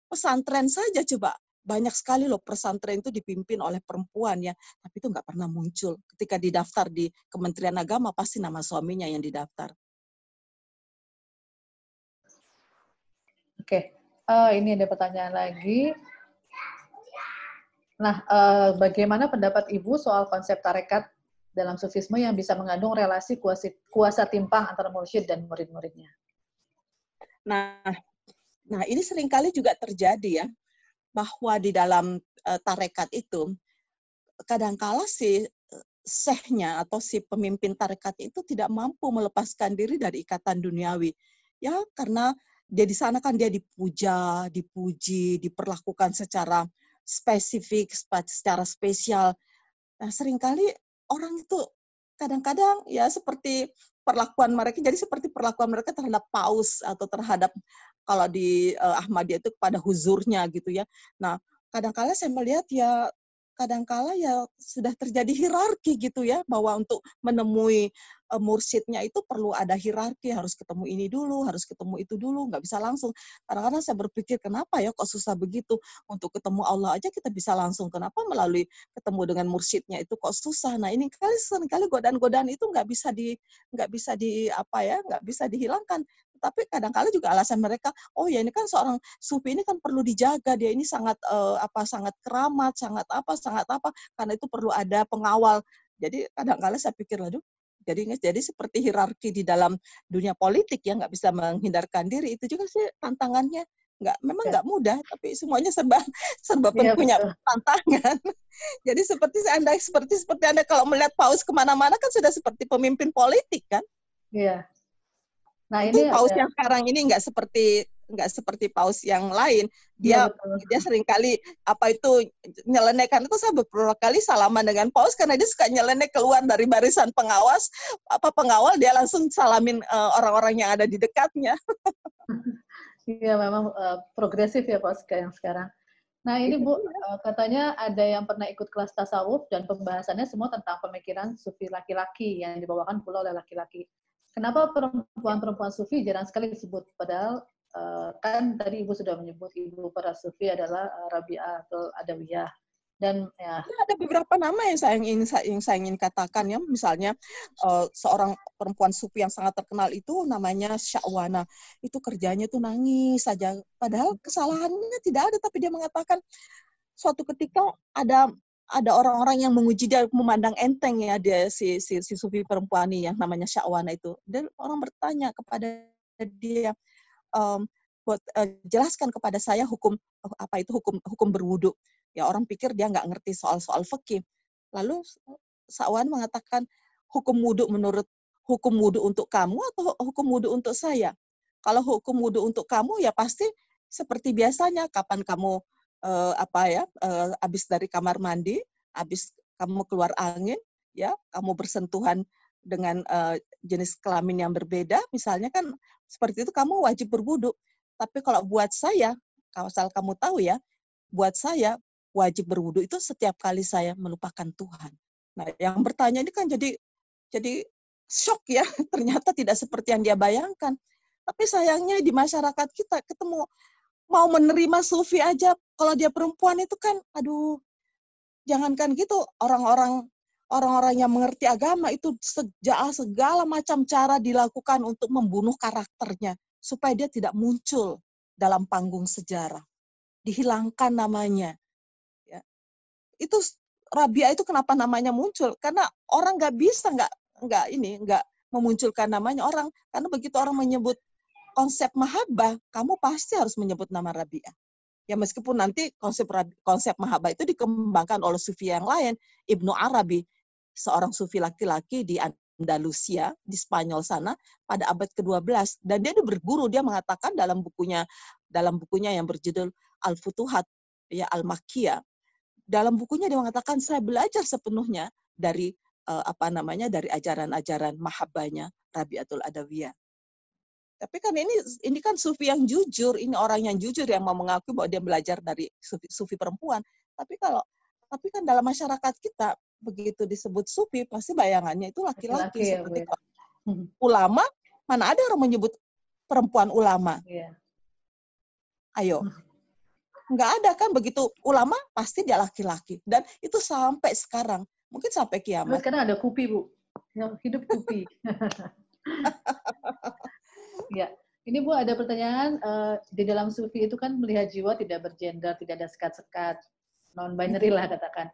pesantren saja coba banyak sekali loh pesantren itu dipimpin oleh perempuan ya, tapi itu nggak pernah muncul. Ketika didaftar di Kementerian Agama pasti nama suaminya yang didaftar. Oke, uh, ini ada pertanyaan lagi. Nah, uh, bagaimana pendapat Ibu soal konsep tarekat dalam sufisme yang bisa mengandung relasi kuasa, kuasa timpang antara mursyid dan murid-muridnya. Nah, nah ini sering kali juga terjadi ya, bahwa di dalam uh, tarekat itu kadangkala si sehnya atau si pemimpin tarekat itu tidak mampu melepaskan diri dari ikatan duniawi. Ya, karena dia di sana kan dia dipuja, dipuji, diperlakukan secara spesifik, secara spesial. Nah, sering kali orang itu kadang-kadang ya seperti perlakuan mereka jadi seperti perlakuan mereka terhadap paus atau terhadap kalau di uh, Ahmadiyah itu kepada huzurnya gitu ya. Nah, kadang-kala saya melihat ya kadangkala ya sudah terjadi hierarki gitu ya bahwa untuk menemui uh, mursyidnya itu perlu ada hierarki harus ketemu ini dulu harus ketemu itu dulu nggak bisa langsung. Kadang-kadang saya berpikir kenapa ya kok susah begitu? Untuk ketemu Allah aja kita bisa langsung. Kenapa melalui ketemu dengan mursyidnya itu kok susah? Nah ini kali kali godaan-godaan itu nggak bisa di nggak bisa di apa ya nggak bisa dihilangkan. Tapi kadang-kala juga alasan mereka, oh ya ini kan seorang sufi ini kan perlu dijaga, dia ini sangat uh, apa sangat keramat, sangat apa, sangat apa, karena itu perlu ada pengawal. Jadi kadang-kala saya pikir, aduh, jadi jadi seperti hierarki di dalam dunia politik ya nggak bisa menghindarkan diri itu juga sih tantangannya nggak memang ya. nggak mudah tapi semuanya serba serba ya, punya betul. tantangan jadi seperti anda seperti seperti anda kalau melihat paus ke mana-mana kan sudah seperti pemimpin politik kan iya Nah, ini paus yang sekarang ini nggak seperti nggak seperti paus yang lain. Dia ya, dia sering kali apa itu nyelenek kan itu saya beberapa kali salaman dengan paus karena dia suka nyelenek keluar dari barisan pengawas apa pengawal dia langsung salamin uh, orang-orang yang ada di dekatnya. Iya memang uh, progresif ya paus yang sekarang. Nah ini Bu, uh, katanya ada yang pernah ikut kelas tasawuf dan pembahasannya semua tentang pemikiran sufi laki-laki yang dibawakan pula oleh laki-laki. Kenapa perempuan-perempuan sufi jarang sekali disebut? Padahal kan tadi Ibu sudah menyebut Ibu para sufi adalah uh, Rabi'ah atau Adawiyah. Dan ya. ada beberapa nama yang saya ingin yang saya ingin katakan ya, misalnya uh, seorang perempuan sufi yang sangat terkenal itu namanya Syahwana. Itu kerjanya itu nangis saja. Padahal kesalahannya tidak ada, tapi dia mengatakan suatu ketika ada ada orang-orang yang menguji dia memandang enteng ya dia si si, si sufi perempuan ini yang namanya Syahwana itu. Dan orang bertanya kepada dia um, buat uh, jelaskan kepada saya hukum apa itu hukum hukum berwudu. Ya orang pikir dia nggak ngerti soal-soal fikih. Lalu Syahwan mengatakan hukum wudu menurut hukum wudu untuk kamu atau hukum wudu untuk saya? Kalau hukum wudu untuk kamu ya pasti seperti biasanya kapan kamu uh, apa ya uh, habis dari kamar mandi, habis kamu keluar angin, ya kamu bersentuhan dengan uh, jenis kelamin yang berbeda, misalnya kan seperti itu kamu wajib berwudu. Tapi kalau buat saya, kalau asal kamu tahu ya, buat saya wajib berwudu itu setiap kali saya melupakan Tuhan. Nah, yang bertanya ini kan jadi jadi shock ya, ternyata tidak seperti yang dia bayangkan. Tapi sayangnya di masyarakat kita ketemu mau menerima sufi aja kalau dia perempuan itu kan aduh jangankan gitu orang-orang orang-orang yang mengerti agama itu sejak segala macam cara dilakukan untuk membunuh karakternya supaya dia tidak muncul dalam panggung sejarah. Dihilangkan namanya. Ya. Itu Rabia itu kenapa namanya muncul? Karena orang nggak bisa nggak nggak ini nggak memunculkan namanya orang. Karena begitu orang menyebut konsep mahabbah, kamu pasti harus menyebut nama Rabi'ah. Ya meskipun nanti konsep konsep mahabbah itu dikembangkan oleh sufi yang lain, Ibnu Arabi, seorang sufi laki-laki di Andalusia, di Spanyol sana pada abad ke-12 dan dia berguru dia mengatakan dalam bukunya dalam bukunya yang berjudul Al-Futuhat ya Al-Makkiyah dalam bukunya dia mengatakan saya belajar sepenuhnya dari uh, apa namanya dari ajaran-ajaran mahabbahnya Rabi'atul Adawiyah. Tapi kan ini ini kan sufi yang jujur, ini orang yang jujur yang mau mengakui bahwa dia belajar dari sufi, sufi perempuan. Tapi kalau tapi kan dalam masyarakat kita begitu disebut sufi pasti bayangannya itu laki-laki ya, seperti ya. ulama mana ada orang menyebut perempuan ulama. Ya. Ayo. Nggak ada kan begitu ulama pasti dia laki-laki dan itu sampai sekarang mungkin sampai kiamat. Sekarang ada kupi bu, yang hidup kupi. Ya, ini Bu ada pertanyaan uh, di dalam sufi itu kan melihat jiwa tidak bergender, tidak ada sekat-sekat, non binary lah katakan.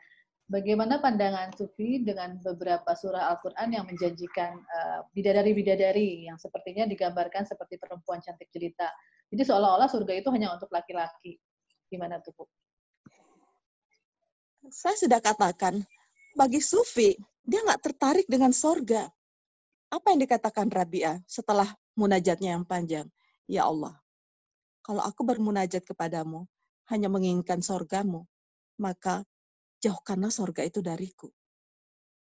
Bagaimana pandangan sufi dengan beberapa surah Al-Qur'an yang menjanjikan uh, bidadari-bidadari yang sepertinya digambarkan seperti perempuan cantik jelita. Jadi seolah-olah surga itu hanya untuk laki-laki. Gimana tuh, Bu? Saya sudah katakan, bagi sufi, dia nggak tertarik dengan sorga. Apa yang dikatakan Rabia setelah munajatnya yang panjang. Ya Allah, kalau aku bermunajat kepadamu, hanya menginginkan sorgamu, maka jauhkanlah sorga itu dariku.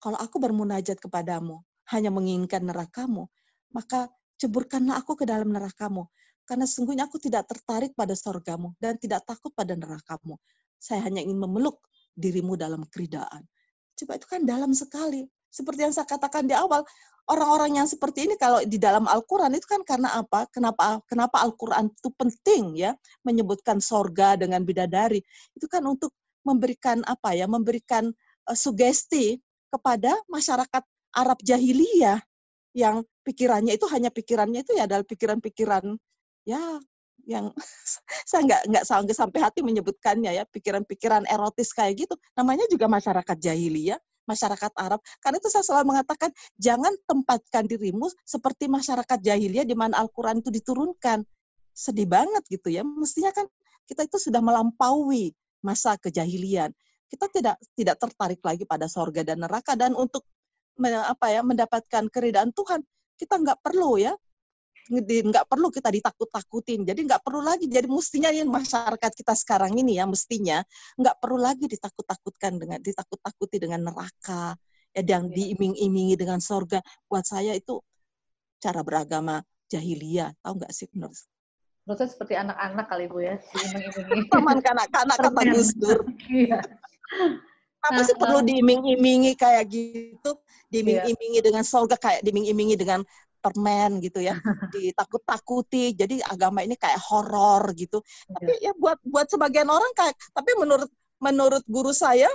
Kalau aku bermunajat kepadamu, hanya menginginkan nerakamu, maka ceburkanlah aku ke dalam nerakamu. Karena sesungguhnya aku tidak tertarik pada sorgamu dan tidak takut pada nerakamu. Saya hanya ingin memeluk dirimu dalam keridaan. Coba itu kan dalam sekali. Seperti yang saya katakan di awal, orang-orang yang seperti ini kalau di dalam Al-Quran itu kan karena apa? Kenapa kenapa Al-Quran itu penting ya menyebutkan sorga dengan bidadari? Itu kan untuk memberikan apa ya? Memberikan uh, sugesti kepada masyarakat Arab jahiliyah yang pikirannya itu hanya pikirannya itu ya adalah pikiran-pikiran ya yang saya nggak nggak sampai hati menyebutkannya ya pikiran-pikiran erotis kayak gitu namanya juga masyarakat jahiliyah masyarakat Arab. Karena itu saya selalu mengatakan, jangan tempatkan dirimu seperti masyarakat jahiliyah di mana Al-Quran itu diturunkan. Sedih banget gitu ya. Mestinya kan kita itu sudah melampaui masa kejahilian. Kita tidak tidak tertarik lagi pada sorga dan neraka dan untuk apa ya mendapatkan keridaan Tuhan kita nggak perlu ya nggak perlu kita ditakut-takutin. Jadi nggak perlu lagi. Jadi mestinya ini masyarakat kita sekarang ini ya mestinya nggak perlu lagi ditakut-takutkan dengan ditakut-takuti dengan neraka, ya yang iya. diiming-imingi dengan sorga. Buat saya itu cara beragama jahiliyah. Tahu nggak sih menurut? Menurut saya seperti anak-anak kali bu ya, diiming-imingi. Teman kanak-kanak kata Gus Dur. Iya. Apa sih perlu diiming-imingi kayak gitu? Diiming-imingi dengan sorga kayak diiming-imingi dengan permen gitu ya ditakut-takuti jadi agama ini kayak horor gitu tapi iya. ya buat buat sebagian orang kayak tapi menurut menurut guru saya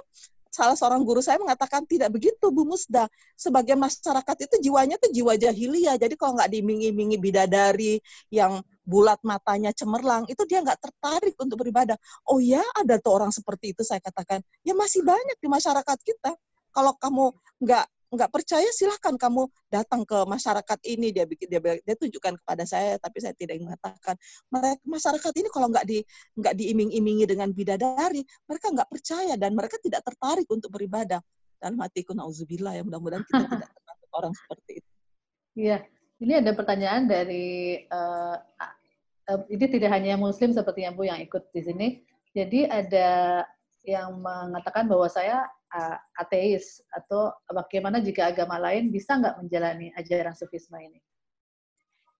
salah seorang guru saya mengatakan tidak begitu Bu Musda. Sebagai masyarakat itu jiwanya tuh jiwa jahiliyah. Jadi kalau nggak dimingi-mingi bidadari yang bulat matanya cemerlang, itu dia nggak tertarik untuk beribadah. Oh ya, ada tuh orang seperti itu saya katakan. Ya masih banyak di masyarakat kita. Kalau kamu nggak nggak percaya silahkan kamu datang ke masyarakat ini dia bikin dia dia tunjukkan kepada saya tapi saya tidak mengatakan mereka masyarakat ini kalau nggak di nggak diiming-imingi dengan bidadari mereka nggak percaya dan mereka tidak tertarik untuk beribadah dan matiku nauzubillah ya mudah-mudahan kita tidak termasuk orang seperti itu. Iya, ini ada pertanyaan dari uh, uh, ini tidak hanya Muslim sepertinya Bu yang ikut di sini. Jadi ada yang mengatakan bahwa saya uh, ateis atau bagaimana jika agama lain bisa nggak menjalani ajaran sufisme ini?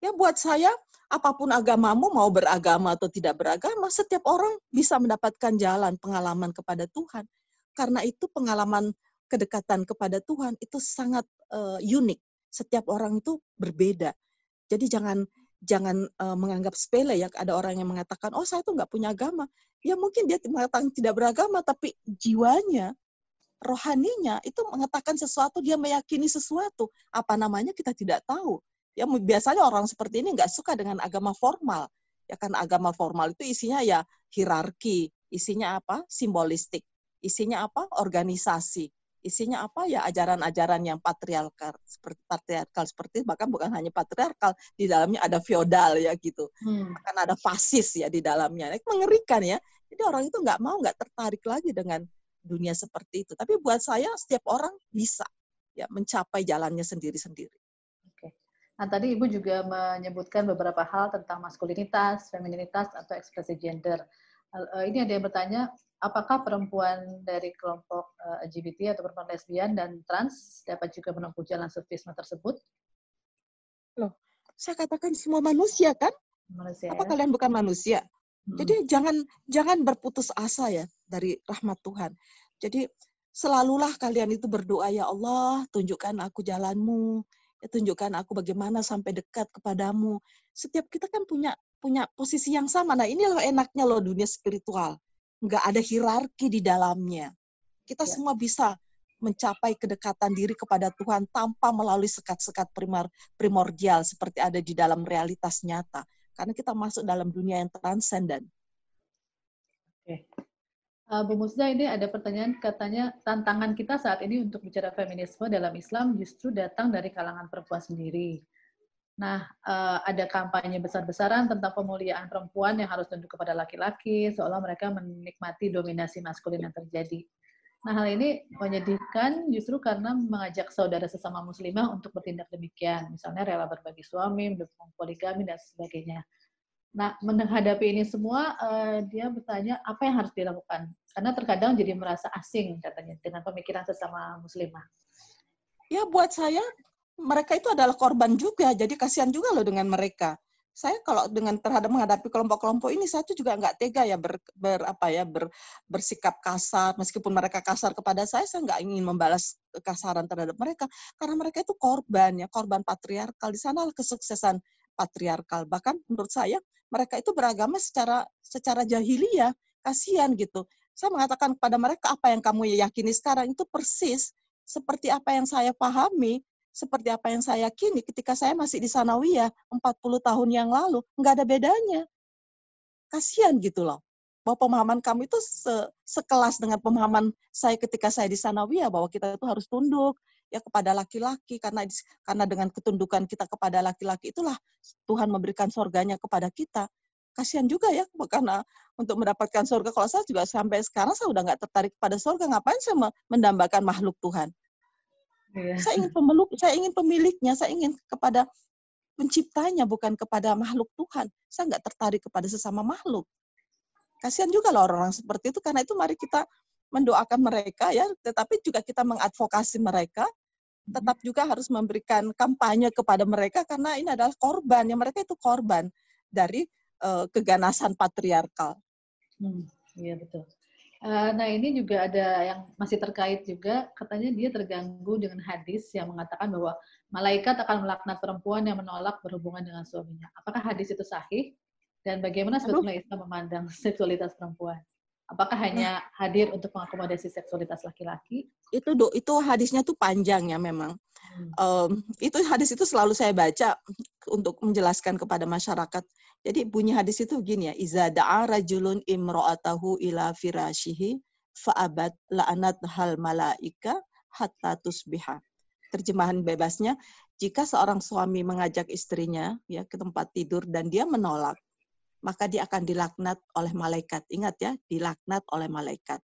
Ya buat saya apa pun agamamu mau beragama atau tidak beragama setiap orang bisa mendapatkan jalan pengalaman kepada Tuhan. Karena itu pengalaman kedekatan kepada Tuhan itu sangat uh, unik. Setiap orang itu berbeda. Jadi jangan jangan uh, menganggap sepele ya. Ada orang yang mengatakan, oh saya tuh nggak punya agama. Ya mungkin dia mengatakan tidak beragama, tapi jiwanya rohaninya itu mengatakan sesuatu, dia meyakini sesuatu. Apa namanya kita tidak tahu. Ya biasanya orang seperti ini nggak suka dengan agama formal. Ya kan agama formal itu isinya ya hierarki, isinya apa? Simbolistik. Isinya apa? Organisasi. Isinya apa? Ya ajaran-ajaran yang patriarkal seperti patriarkal seperti bahkan bukan hanya patriarkal, di dalamnya ada feodal ya gitu. Hmm. Akan ada fasis ya di dalamnya. Mengerikan ya. Jadi orang itu nggak mau nggak tertarik lagi dengan dunia seperti itu. Tapi buat saya setiap orang bisa ya mencapai jalannya sendiri-sendiri. Oke. Nah, tadi Ibu juga menyebutkan beberapa hal tentang maskulinitas, femininitas atau ekspresi gender. Eh, ini ada yang bertanya, apakah perempuan dari kelompok eh, LGBT atau perempuan lesbian dan trans dapat juga menempuh jalan sufisme tersebut? Loh, saya katakan semua manusia kan? Manusia. Apa ya? kalian bukan manusia? Jadi jangan jangan berputus asa ya dari rahmat Tuhan. Jadi selalulah kalian itu berdoa ya Allah, tunjukkan aku jalanmu, ya tunjukkan aku bagaimana sampai dekat kepadamu. Setiap kita kan punya punya posisi yang sama. Nah, ini loh enaknya loh dunia spiritual. Nggak ada hierarki di dalamnya. Kita ya. semua bisa mencapai kedekatan diri kepada Tuhan tanpa melalui sekat-sekat primordial seperti ada di dalam realitas nyata karena kita masuk dalam dunia yang transenden. Oke. Uh, Bu Musda, ini ada pertanyaan katanya tantangan kita saat ini untuk bicara feminisme dalam Islam justru datang dari kalangan perempuan sendiri. Nah, uh, ada kampanye besar-besaran tentang pemuliaan perempuan yang harus tunduk kepada laki-laki, seolah mereka menikmati dominasi maskulin yang terjadi. Nah, hal ini menyedihkan justru karena mengajak saudara sesama muslimah untuk bertindak demikian. Misalnya rela berbagi suami, mendukung poligami, dan sebagainya. Nah, menghadapi ini semua, uh, dia bertanya apa yang harus dilakukan. Karena terkadang jadi merasa asing katanya dengan pemikiran sesama muslimah. Ya, buat saya, mereka itu adalah korban juga. Jadi kasihan juga loh dengan mereka. Saya kalau dengan terhadap menghadapi kelompok-kelompok ini saya tuh juga nggak tega ya ber, ber apa ya ber, bersikap kasar. Meskipun mereka kasar kepada saya saya nggak ingin membalas kekasaran terhadap mereka. Karena mereka itu korban ya korban patriarkal. Di sana kesuksesan patriarkal. Bahkan menurut saya mereka itu beragama secara secara jahiliyah. Kasihan gitu. Saya mengatakan kepada mereka apa yang kamu yakini sekarang itu persis seperti apa yang saya pahami seperti apa yang saya yakini ketika saya masih di Sanawiyah 40 tahun yang lalu, nggak ada bedanya. Kasihan gitu loh. Bahwa pemahaman kamu itu se sekelas dengan pemahaman saya ketika saya di Sanawiyah, bahwa kita itu harus tunduk ya kepada laki-laki karena karena dengan ketundukan kita kepada laki-laki itulah Tuhan memberikan surganya kepada kita. Kasihan juga ya karena untuk mendapatkan surga kalau saya juga sampai sekarang saya udah nggak tertarik pada surga ngapain saya mendambakan makhluk Tuhan Yeah. Saya ingin pemeluk, saya ingin pemiliknya, saya ingin kepada penciptanya bukan kepada makhluk Tuhan. Saya nggak tertarik kepada sesama makhluk. Kasihan juga loh orang-orang seperti itu karena itu mari kita mendoakan mereka ya, tetapi juga kita mengadvokasi mereka, tetap juga harus memberikan kampanye kepada mereka karena ini adalah korban, yang mereka itu korban dari uh, keganasan patriarkal. Hmm, iya betul. Uh, nah ini juga ada yang masih terkait juga, katanya dia terganggu dengan hadis yang mengatakan bahwa malaikat akan melaknat perempuan yang menolak berhubungan dengan suaminya. Apakah hadis itu sahih? Dan bagaimana sebetulnya Islam memandang seksualitas perempuan? Apakah hanya hadir untuk mengakomodasi seksualitas laki-laki? Itu do, itu hadisnya tuh panjang ya memang. Hmm. Um, itu hadis itu selalu saya baca untuk menjelaskan kepada masyarakat jadi bunyi hadis itu gini ya, iza da'a rajulun imra'atahu ila firashihi fa'abat la'anat hal malaika hatta tusbiha. Terjemahan bebasnya, jika seorang suami mengajak istrinya ya ke tempat tidur dan dia menolak, maka dia akan dilaknat oleh malaikat. Ingat ya, dilaknat oleh malaikat.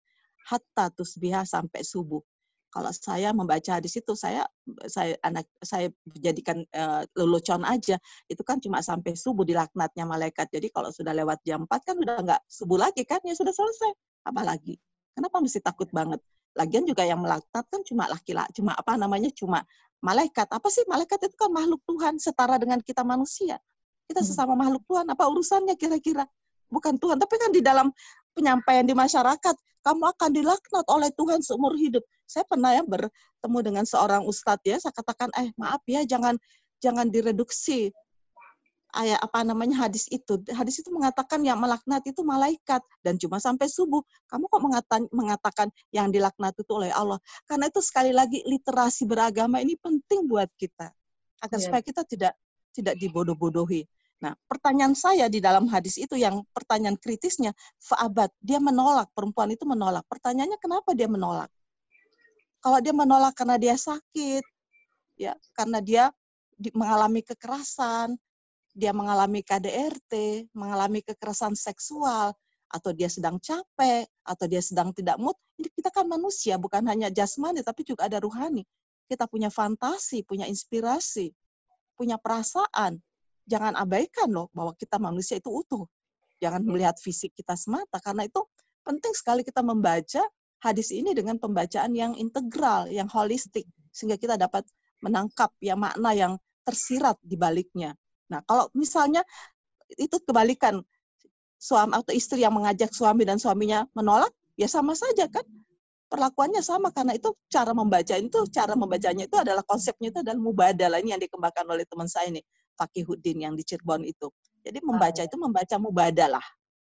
Hatta tusbiha sampai subuh kalau saya membaca hadis itu saya saya anak saya jadikan uh, lelucon aja. Itu kan cuma sampai subuh dilaknatnya malaikat. Jadi kalau sudah lewat jam 4 kan udah nggak subuh lagi kan ya sudah selesai. Apalagi? Kenapa mesti takut banget? Lagian juga yang melaknat kan cuma laki-laki cuma apa namanya cuma malaikat. Apa sih malaikat itu kan makhluk Tuhan setara dengan kita manusia? Kita hmm. sesama makhluk Tuhan apa urusannya kira-kira? Bukan Tuhan tapi kan di dalam penyampaian di masyarakat kamu akan dilaknat oleh Tuhan seumur hidup. Saya pernah ya bertemu dengan seorang ustadz ya, saya katakan, eh maaf ya, jangan jangan direduksi ayat apa namanya hadis itu. Hadis itu mengatakan yang melaknat itu malaikat dan cuma sampai subuh. Kamu kok mengatakan, mengatakan yang dilaknat itu oleh Allah? Karena itu sekali lagi literasi beragama ini penting buat kita agar yeah. supaya kita tidak tidak dibodoh-bodohi. Nah, pertanyaan saya di dalam hadis itu yang pertanyaan kritisnya, fa'abat, dia menolak, perempuan itu menolak. Pertanyaannya kenapa dia menolak? Kalau dia menolak karena dia sakit, ya, karena dia di, mengalami kekerasan, dia mengalami KDRT, mengalami kekerasan seksual, atau dia sedang capek, atau dia sedang tidak mood, ini kita kan manusia, bukan hanya jasmani, tapi juga ada ruhani. Kita punya fantasi, punya inspirasi, punya perasaan, jangan abaikan loh bahwa kita manusia itu utuh. Jangan melihat fisik kita semata karena itu penting sekali kita membaca hadis ini dengan pembacaan yang integral, yang holistik sehingga kita dapat menangkap ya makna yang tersirat di baliknya. Nah, kalau misalnya itu kebalikan suami atau istri yang mengajak suami dan suaminya menolak, ya sama saja kan? Perlakuannya sama karena itu cara membaca itu cara membacanya itu adalah konsepnya itu adalah mubadalah ini yang dikembangkan oleh teman saya ini Fakihuddin yang di Cirebon itu. Jadi membaca itu membaca mubadalah.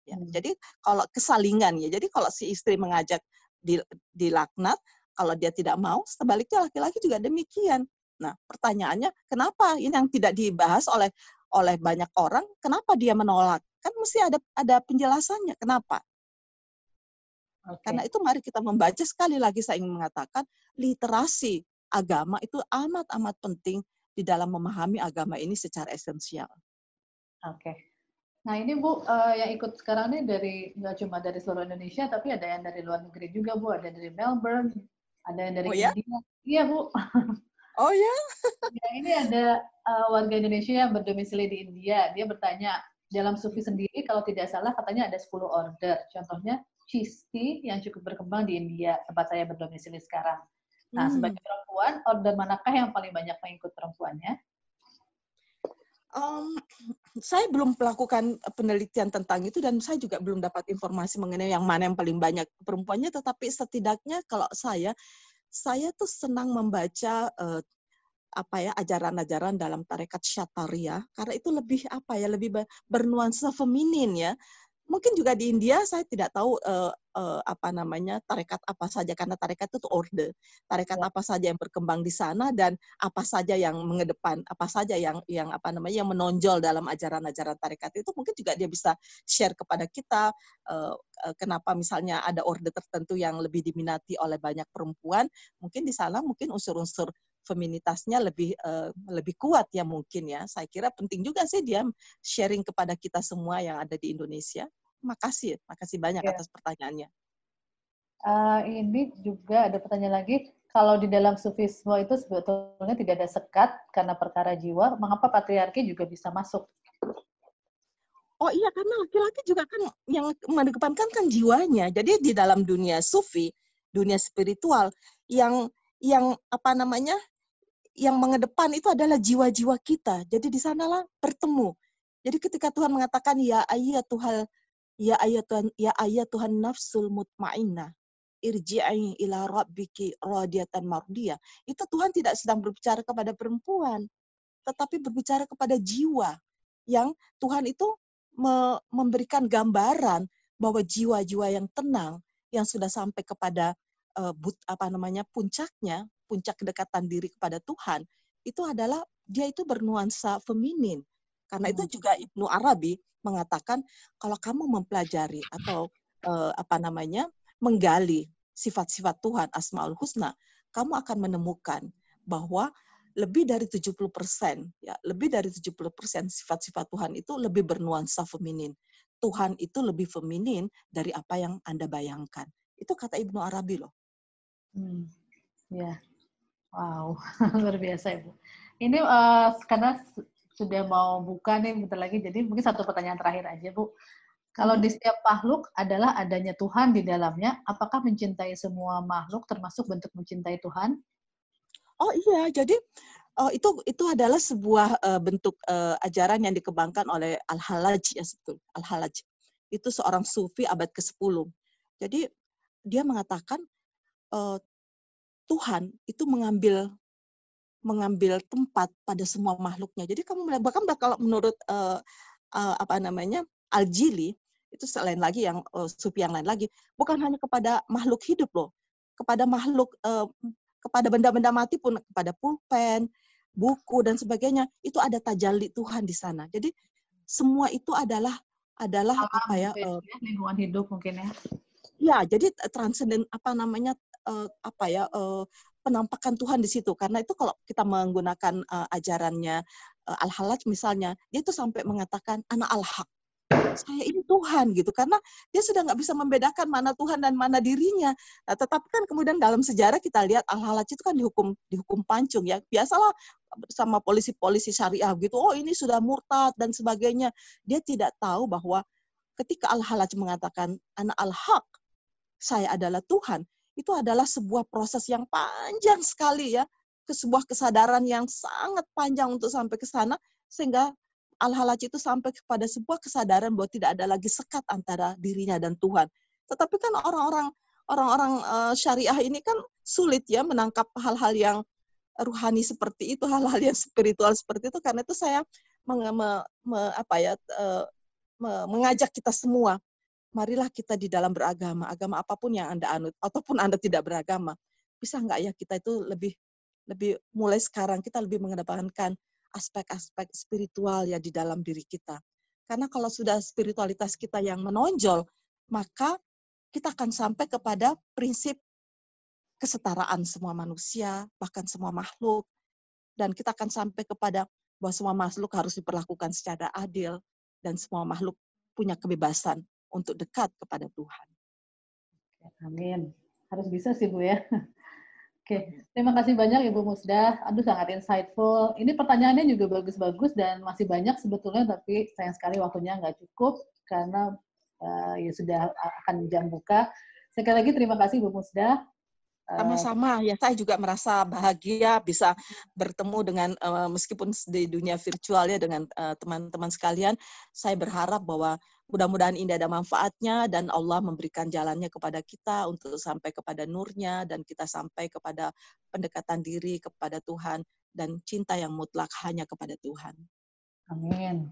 Ya, hmm. Jadi kalau kesalingan ya. Jadi kalau si istri mengajak di, dilaknat, kalau dia tidak mau, sebaliknya laki-laki juga demikian. Nah, pertanyaannya kenapa ini yang tidak dibahas oleh oleh banyak orang, kenapa dia menolak? Kan mesti ada ada penjelasannya. Kenapa? Okay. Karena itu mari kita membaca sekali lagi saya ingin mengatakan literasi agama itu amat amat penting di dalam memahami agama ini secara esensial. Oke. Okay. Nah ini Bu, uh, yang ikut sekarang ini dari nggak cuma dari seluruh Indonesia, tapi ada yang dari luar negeri juga Bu, ada dari Melbourne, ada yang dari oh, ya? India. Iya Bu. Oh ya? ya ini ada uh, warga Indonesia yang berdomisili di India. Dia bertanya, dalam sufi sendiri kalau tidak salah katanya ada 10 order. Contohnya Chisti yang cukup berkembang di India, tempat saya berdomisili sekarang. Nah, hmm. sebagai perempuan, order manakah yang paling banyak mengikut perempuannya? Um, saya belum melakukan penelitian tentang itu dan saya juga belum dapat informasi mengenai yang mana yang paling banyak perempuannya. Tetapi setidaknya kalau saya, saya tuh senang membaca uh, apa ya ajaran-ajaran dalam tarekat syataria karena itu lebih apa ya lebih bernuansa feminin ya mungkin juga di India saya tidak tahu uh, uh, apa namanya tarekat apa saja karena tarekat itu orde tarekat ya. apa saja yang berkembang di sana dan apa saja yang mengedepan apa saja yang yang apa namanya yang menonjol dalam ajaran-ajaran tarekat itu mungkin juga dia bisa share kepada kita uh, uh, kenapa misalnya ada orde tertentu yang lebih diminati oleh banyak perempuan mungkin di sana mungkin unsur-unsur feminitasnya lebih uh, lebih kuat ya mungkin ya. Saya kira penting juga sih dia sharing kepada kita semua yang ada di Indonesia. Makasih, makasih banyak ya. atas pertanyaannya. Uh, ini juga ada pertanyaan lagi. Kalau di dalam sufisme itu sebetulnya tidak ada sekat karena perkara jiwa, mengapa patriarki juga bisa masuk? Oh iya, karena laki-laki juga kan yang mengedepankan kan jiwanya. Jadi di dalam dunia sufi, dunia spiritual, yang yang apa namanya yang mengedepan itu adalah jiwa-jiwa kita. Jadi di sanalah bertemu. Jadi ketika Tuhan mengatakan ya ayat Tuhan ya ayat Tuhan ya ayat Tuhan nafsul mutmainnah irji'i ila rabbiki radiyatan mardiyah. Itu Tuhan tidak sedang berbicara kepada perempuan, tetapi berbicara kepada jiwa yang Tuhan itu me memberikan gambaran bahwa jiwa-jiwa yang tenang yang sudah sampai kepada uh, but, apa namanya puncaknya puncak kedekatan diri kepada Tuhan itu adalah dia itu bernuansa feminin. Karena itu hmm. juga Ibnu Arabi mengatakan kalau kamu mempelajari atau uh, apa namanya menggali sifat-sifat Tuhan Asmaul Husna, kamu akan menemukan bahwa lebih dari 70% ya, lebih dari 70% sifat-sifat Tuhan itu lebih bernuansa feminin. Tuhan itu lebih feminin dari apa yang Anda bayangkan. Itu kata Ibnu Arabi loh. Hmm. Ya. Wow, luar biasa Ibu. Ini uh, karena sudah mau buka nih bentar lagi, jadi mungkin satu pertanyaan terakhir aja Bu. Kalau hmm. di setiap makhluk adalah adanya Tuhan di dalamnya, apakah mencintai semua makhluk termasuk bentuk mencintai Tuhan? Oh iya, jadi uh, itu itu adalah sebuah uh, bentuk uh, ajaran yang dikembangkan oleh Al-Halaj ya betul. Al-Halaj. Itu seorang sufi abad ke-10. Jadi dia mengatakan uh, Tuhan itu mengambil mengambil tempat pada semua makhluknya. Jadi kamu bahkan kalau menurut uh, uh, apa namanya Al-Jili itu selain lagi yang uh, sufi yang lain lagi bukan hanya kepada makhluk hidup loh, kepada makhluk uh, kepada benda-benda mati pun kepada pulpen, buku dan sebagainya itu ada tajalli Tuhan di sana. Jadi semua itu adalah adalah Alam apa ya, uh, lingkungan hidup mungkin ya. Ya, jadi transenden apa namanya uh, apa ya uh, penampakan Tuhan di situ karena itu kalau kita menggunakan uh, ajarannya uh, al halaj misalnya dia itu sampai mengatakan anak al-haq saya ini Tuhan gitu karena dia sudah nggak bisa membedakan mana Tuhan dan mana dirinya. Nah, tetapi kan kemudian dalam sejarah kita lihat al halaj itu kan dihukum dihukum pancung ya biasalah sama polisi-polisi syariah gitu. Oh ini sudah murtad dan sebagainya. Dia tidak tahu bahwa ketika al halaj mengatakan anak al haq saya adalah Tuhan itu adalah sebuah proses yang panjang sekali ya, ke sebuah kesadaran yang sangat panjang untuk sampai ke sana sehingga al-halaj itu sampai kepada sebuah kesadaran bahwa tidak ada lagi sekat antara dirinya dan Tuhan. Tetapi kan orang-orang orang-orang uh, syariah ini kan sulit ya menangkap hal-hal yang ruhani seperti itu, hal-hal yang spiritual seperti itu. Karena itu saya meng, me, me, apa ya, uh, me, mengajak kita semua marilah kita di dalam beragama, agama apa pun yang Anda anut, ataupun Anda tidak beragama, bisa nggak ya kita itu lebih lebih mulai sekarang kita lebih mengedepankan aspek-aspek spiritual ya di dalam diri kita. Karena kalau sudah spiritualitas kita yang menonjol, maka kita akan sampai kepada prinsip kesetaraan semua manusia, bahkan semua makhluk. Dan kita akan sampai kepada bahwa semua makhluk harus diperlakukan secara adil dan semua makhluk punya kebebasan untuk dekat kepada Tuhan. Amin. Harus bisa sih Bu ya. Oke, terima kasih banyak Ibu Musda. Aduh sangat insightful. Ini pertanyaannya juga bagus-bagus dan masih banyak sebetulnya, tapi sayang sekali waktunya nggak cukup karena uh, ya sudah akan jam buka. Sekali lagi terima kasih Ibu Musda. Sama-sama ya saya juga merasa bahagia bisa bertemu dengan uh, meskipun di dunia virtual ya dengan teman-teman uh, sekalian. Saya berharap bahwa mudah-mudahan ini ada manfaatnya dan Allah memberikan jalannya kepada kita untuk sampai kepada nurnya dan kita sampai kepada pendekatan diri kepada Tuhan dan cinta yang mutlak hanya kepada Tuhan. Amin.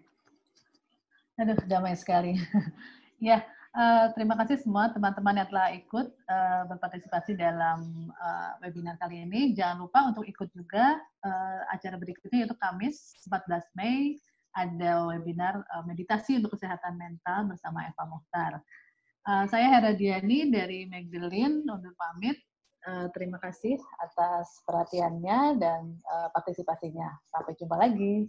Aduh, damai sekali. ya, uh, terima kasih semua teman-teman yang telah ikut uh, berpartisipasi dalam uh, webinar kali ini. Jangan lupa untuk ikut juga uh, acara berikutnya yaitu Kamis 14 Mei ada webinar uh, meditasi untuk kesehatan mental bersama Eva Mohtar. Uh, saya Hera Diani dari Magdalene undur pamit. Uh, terima kasih atas perhatiannya dan partisipasinya. Sampai jumpa lagi.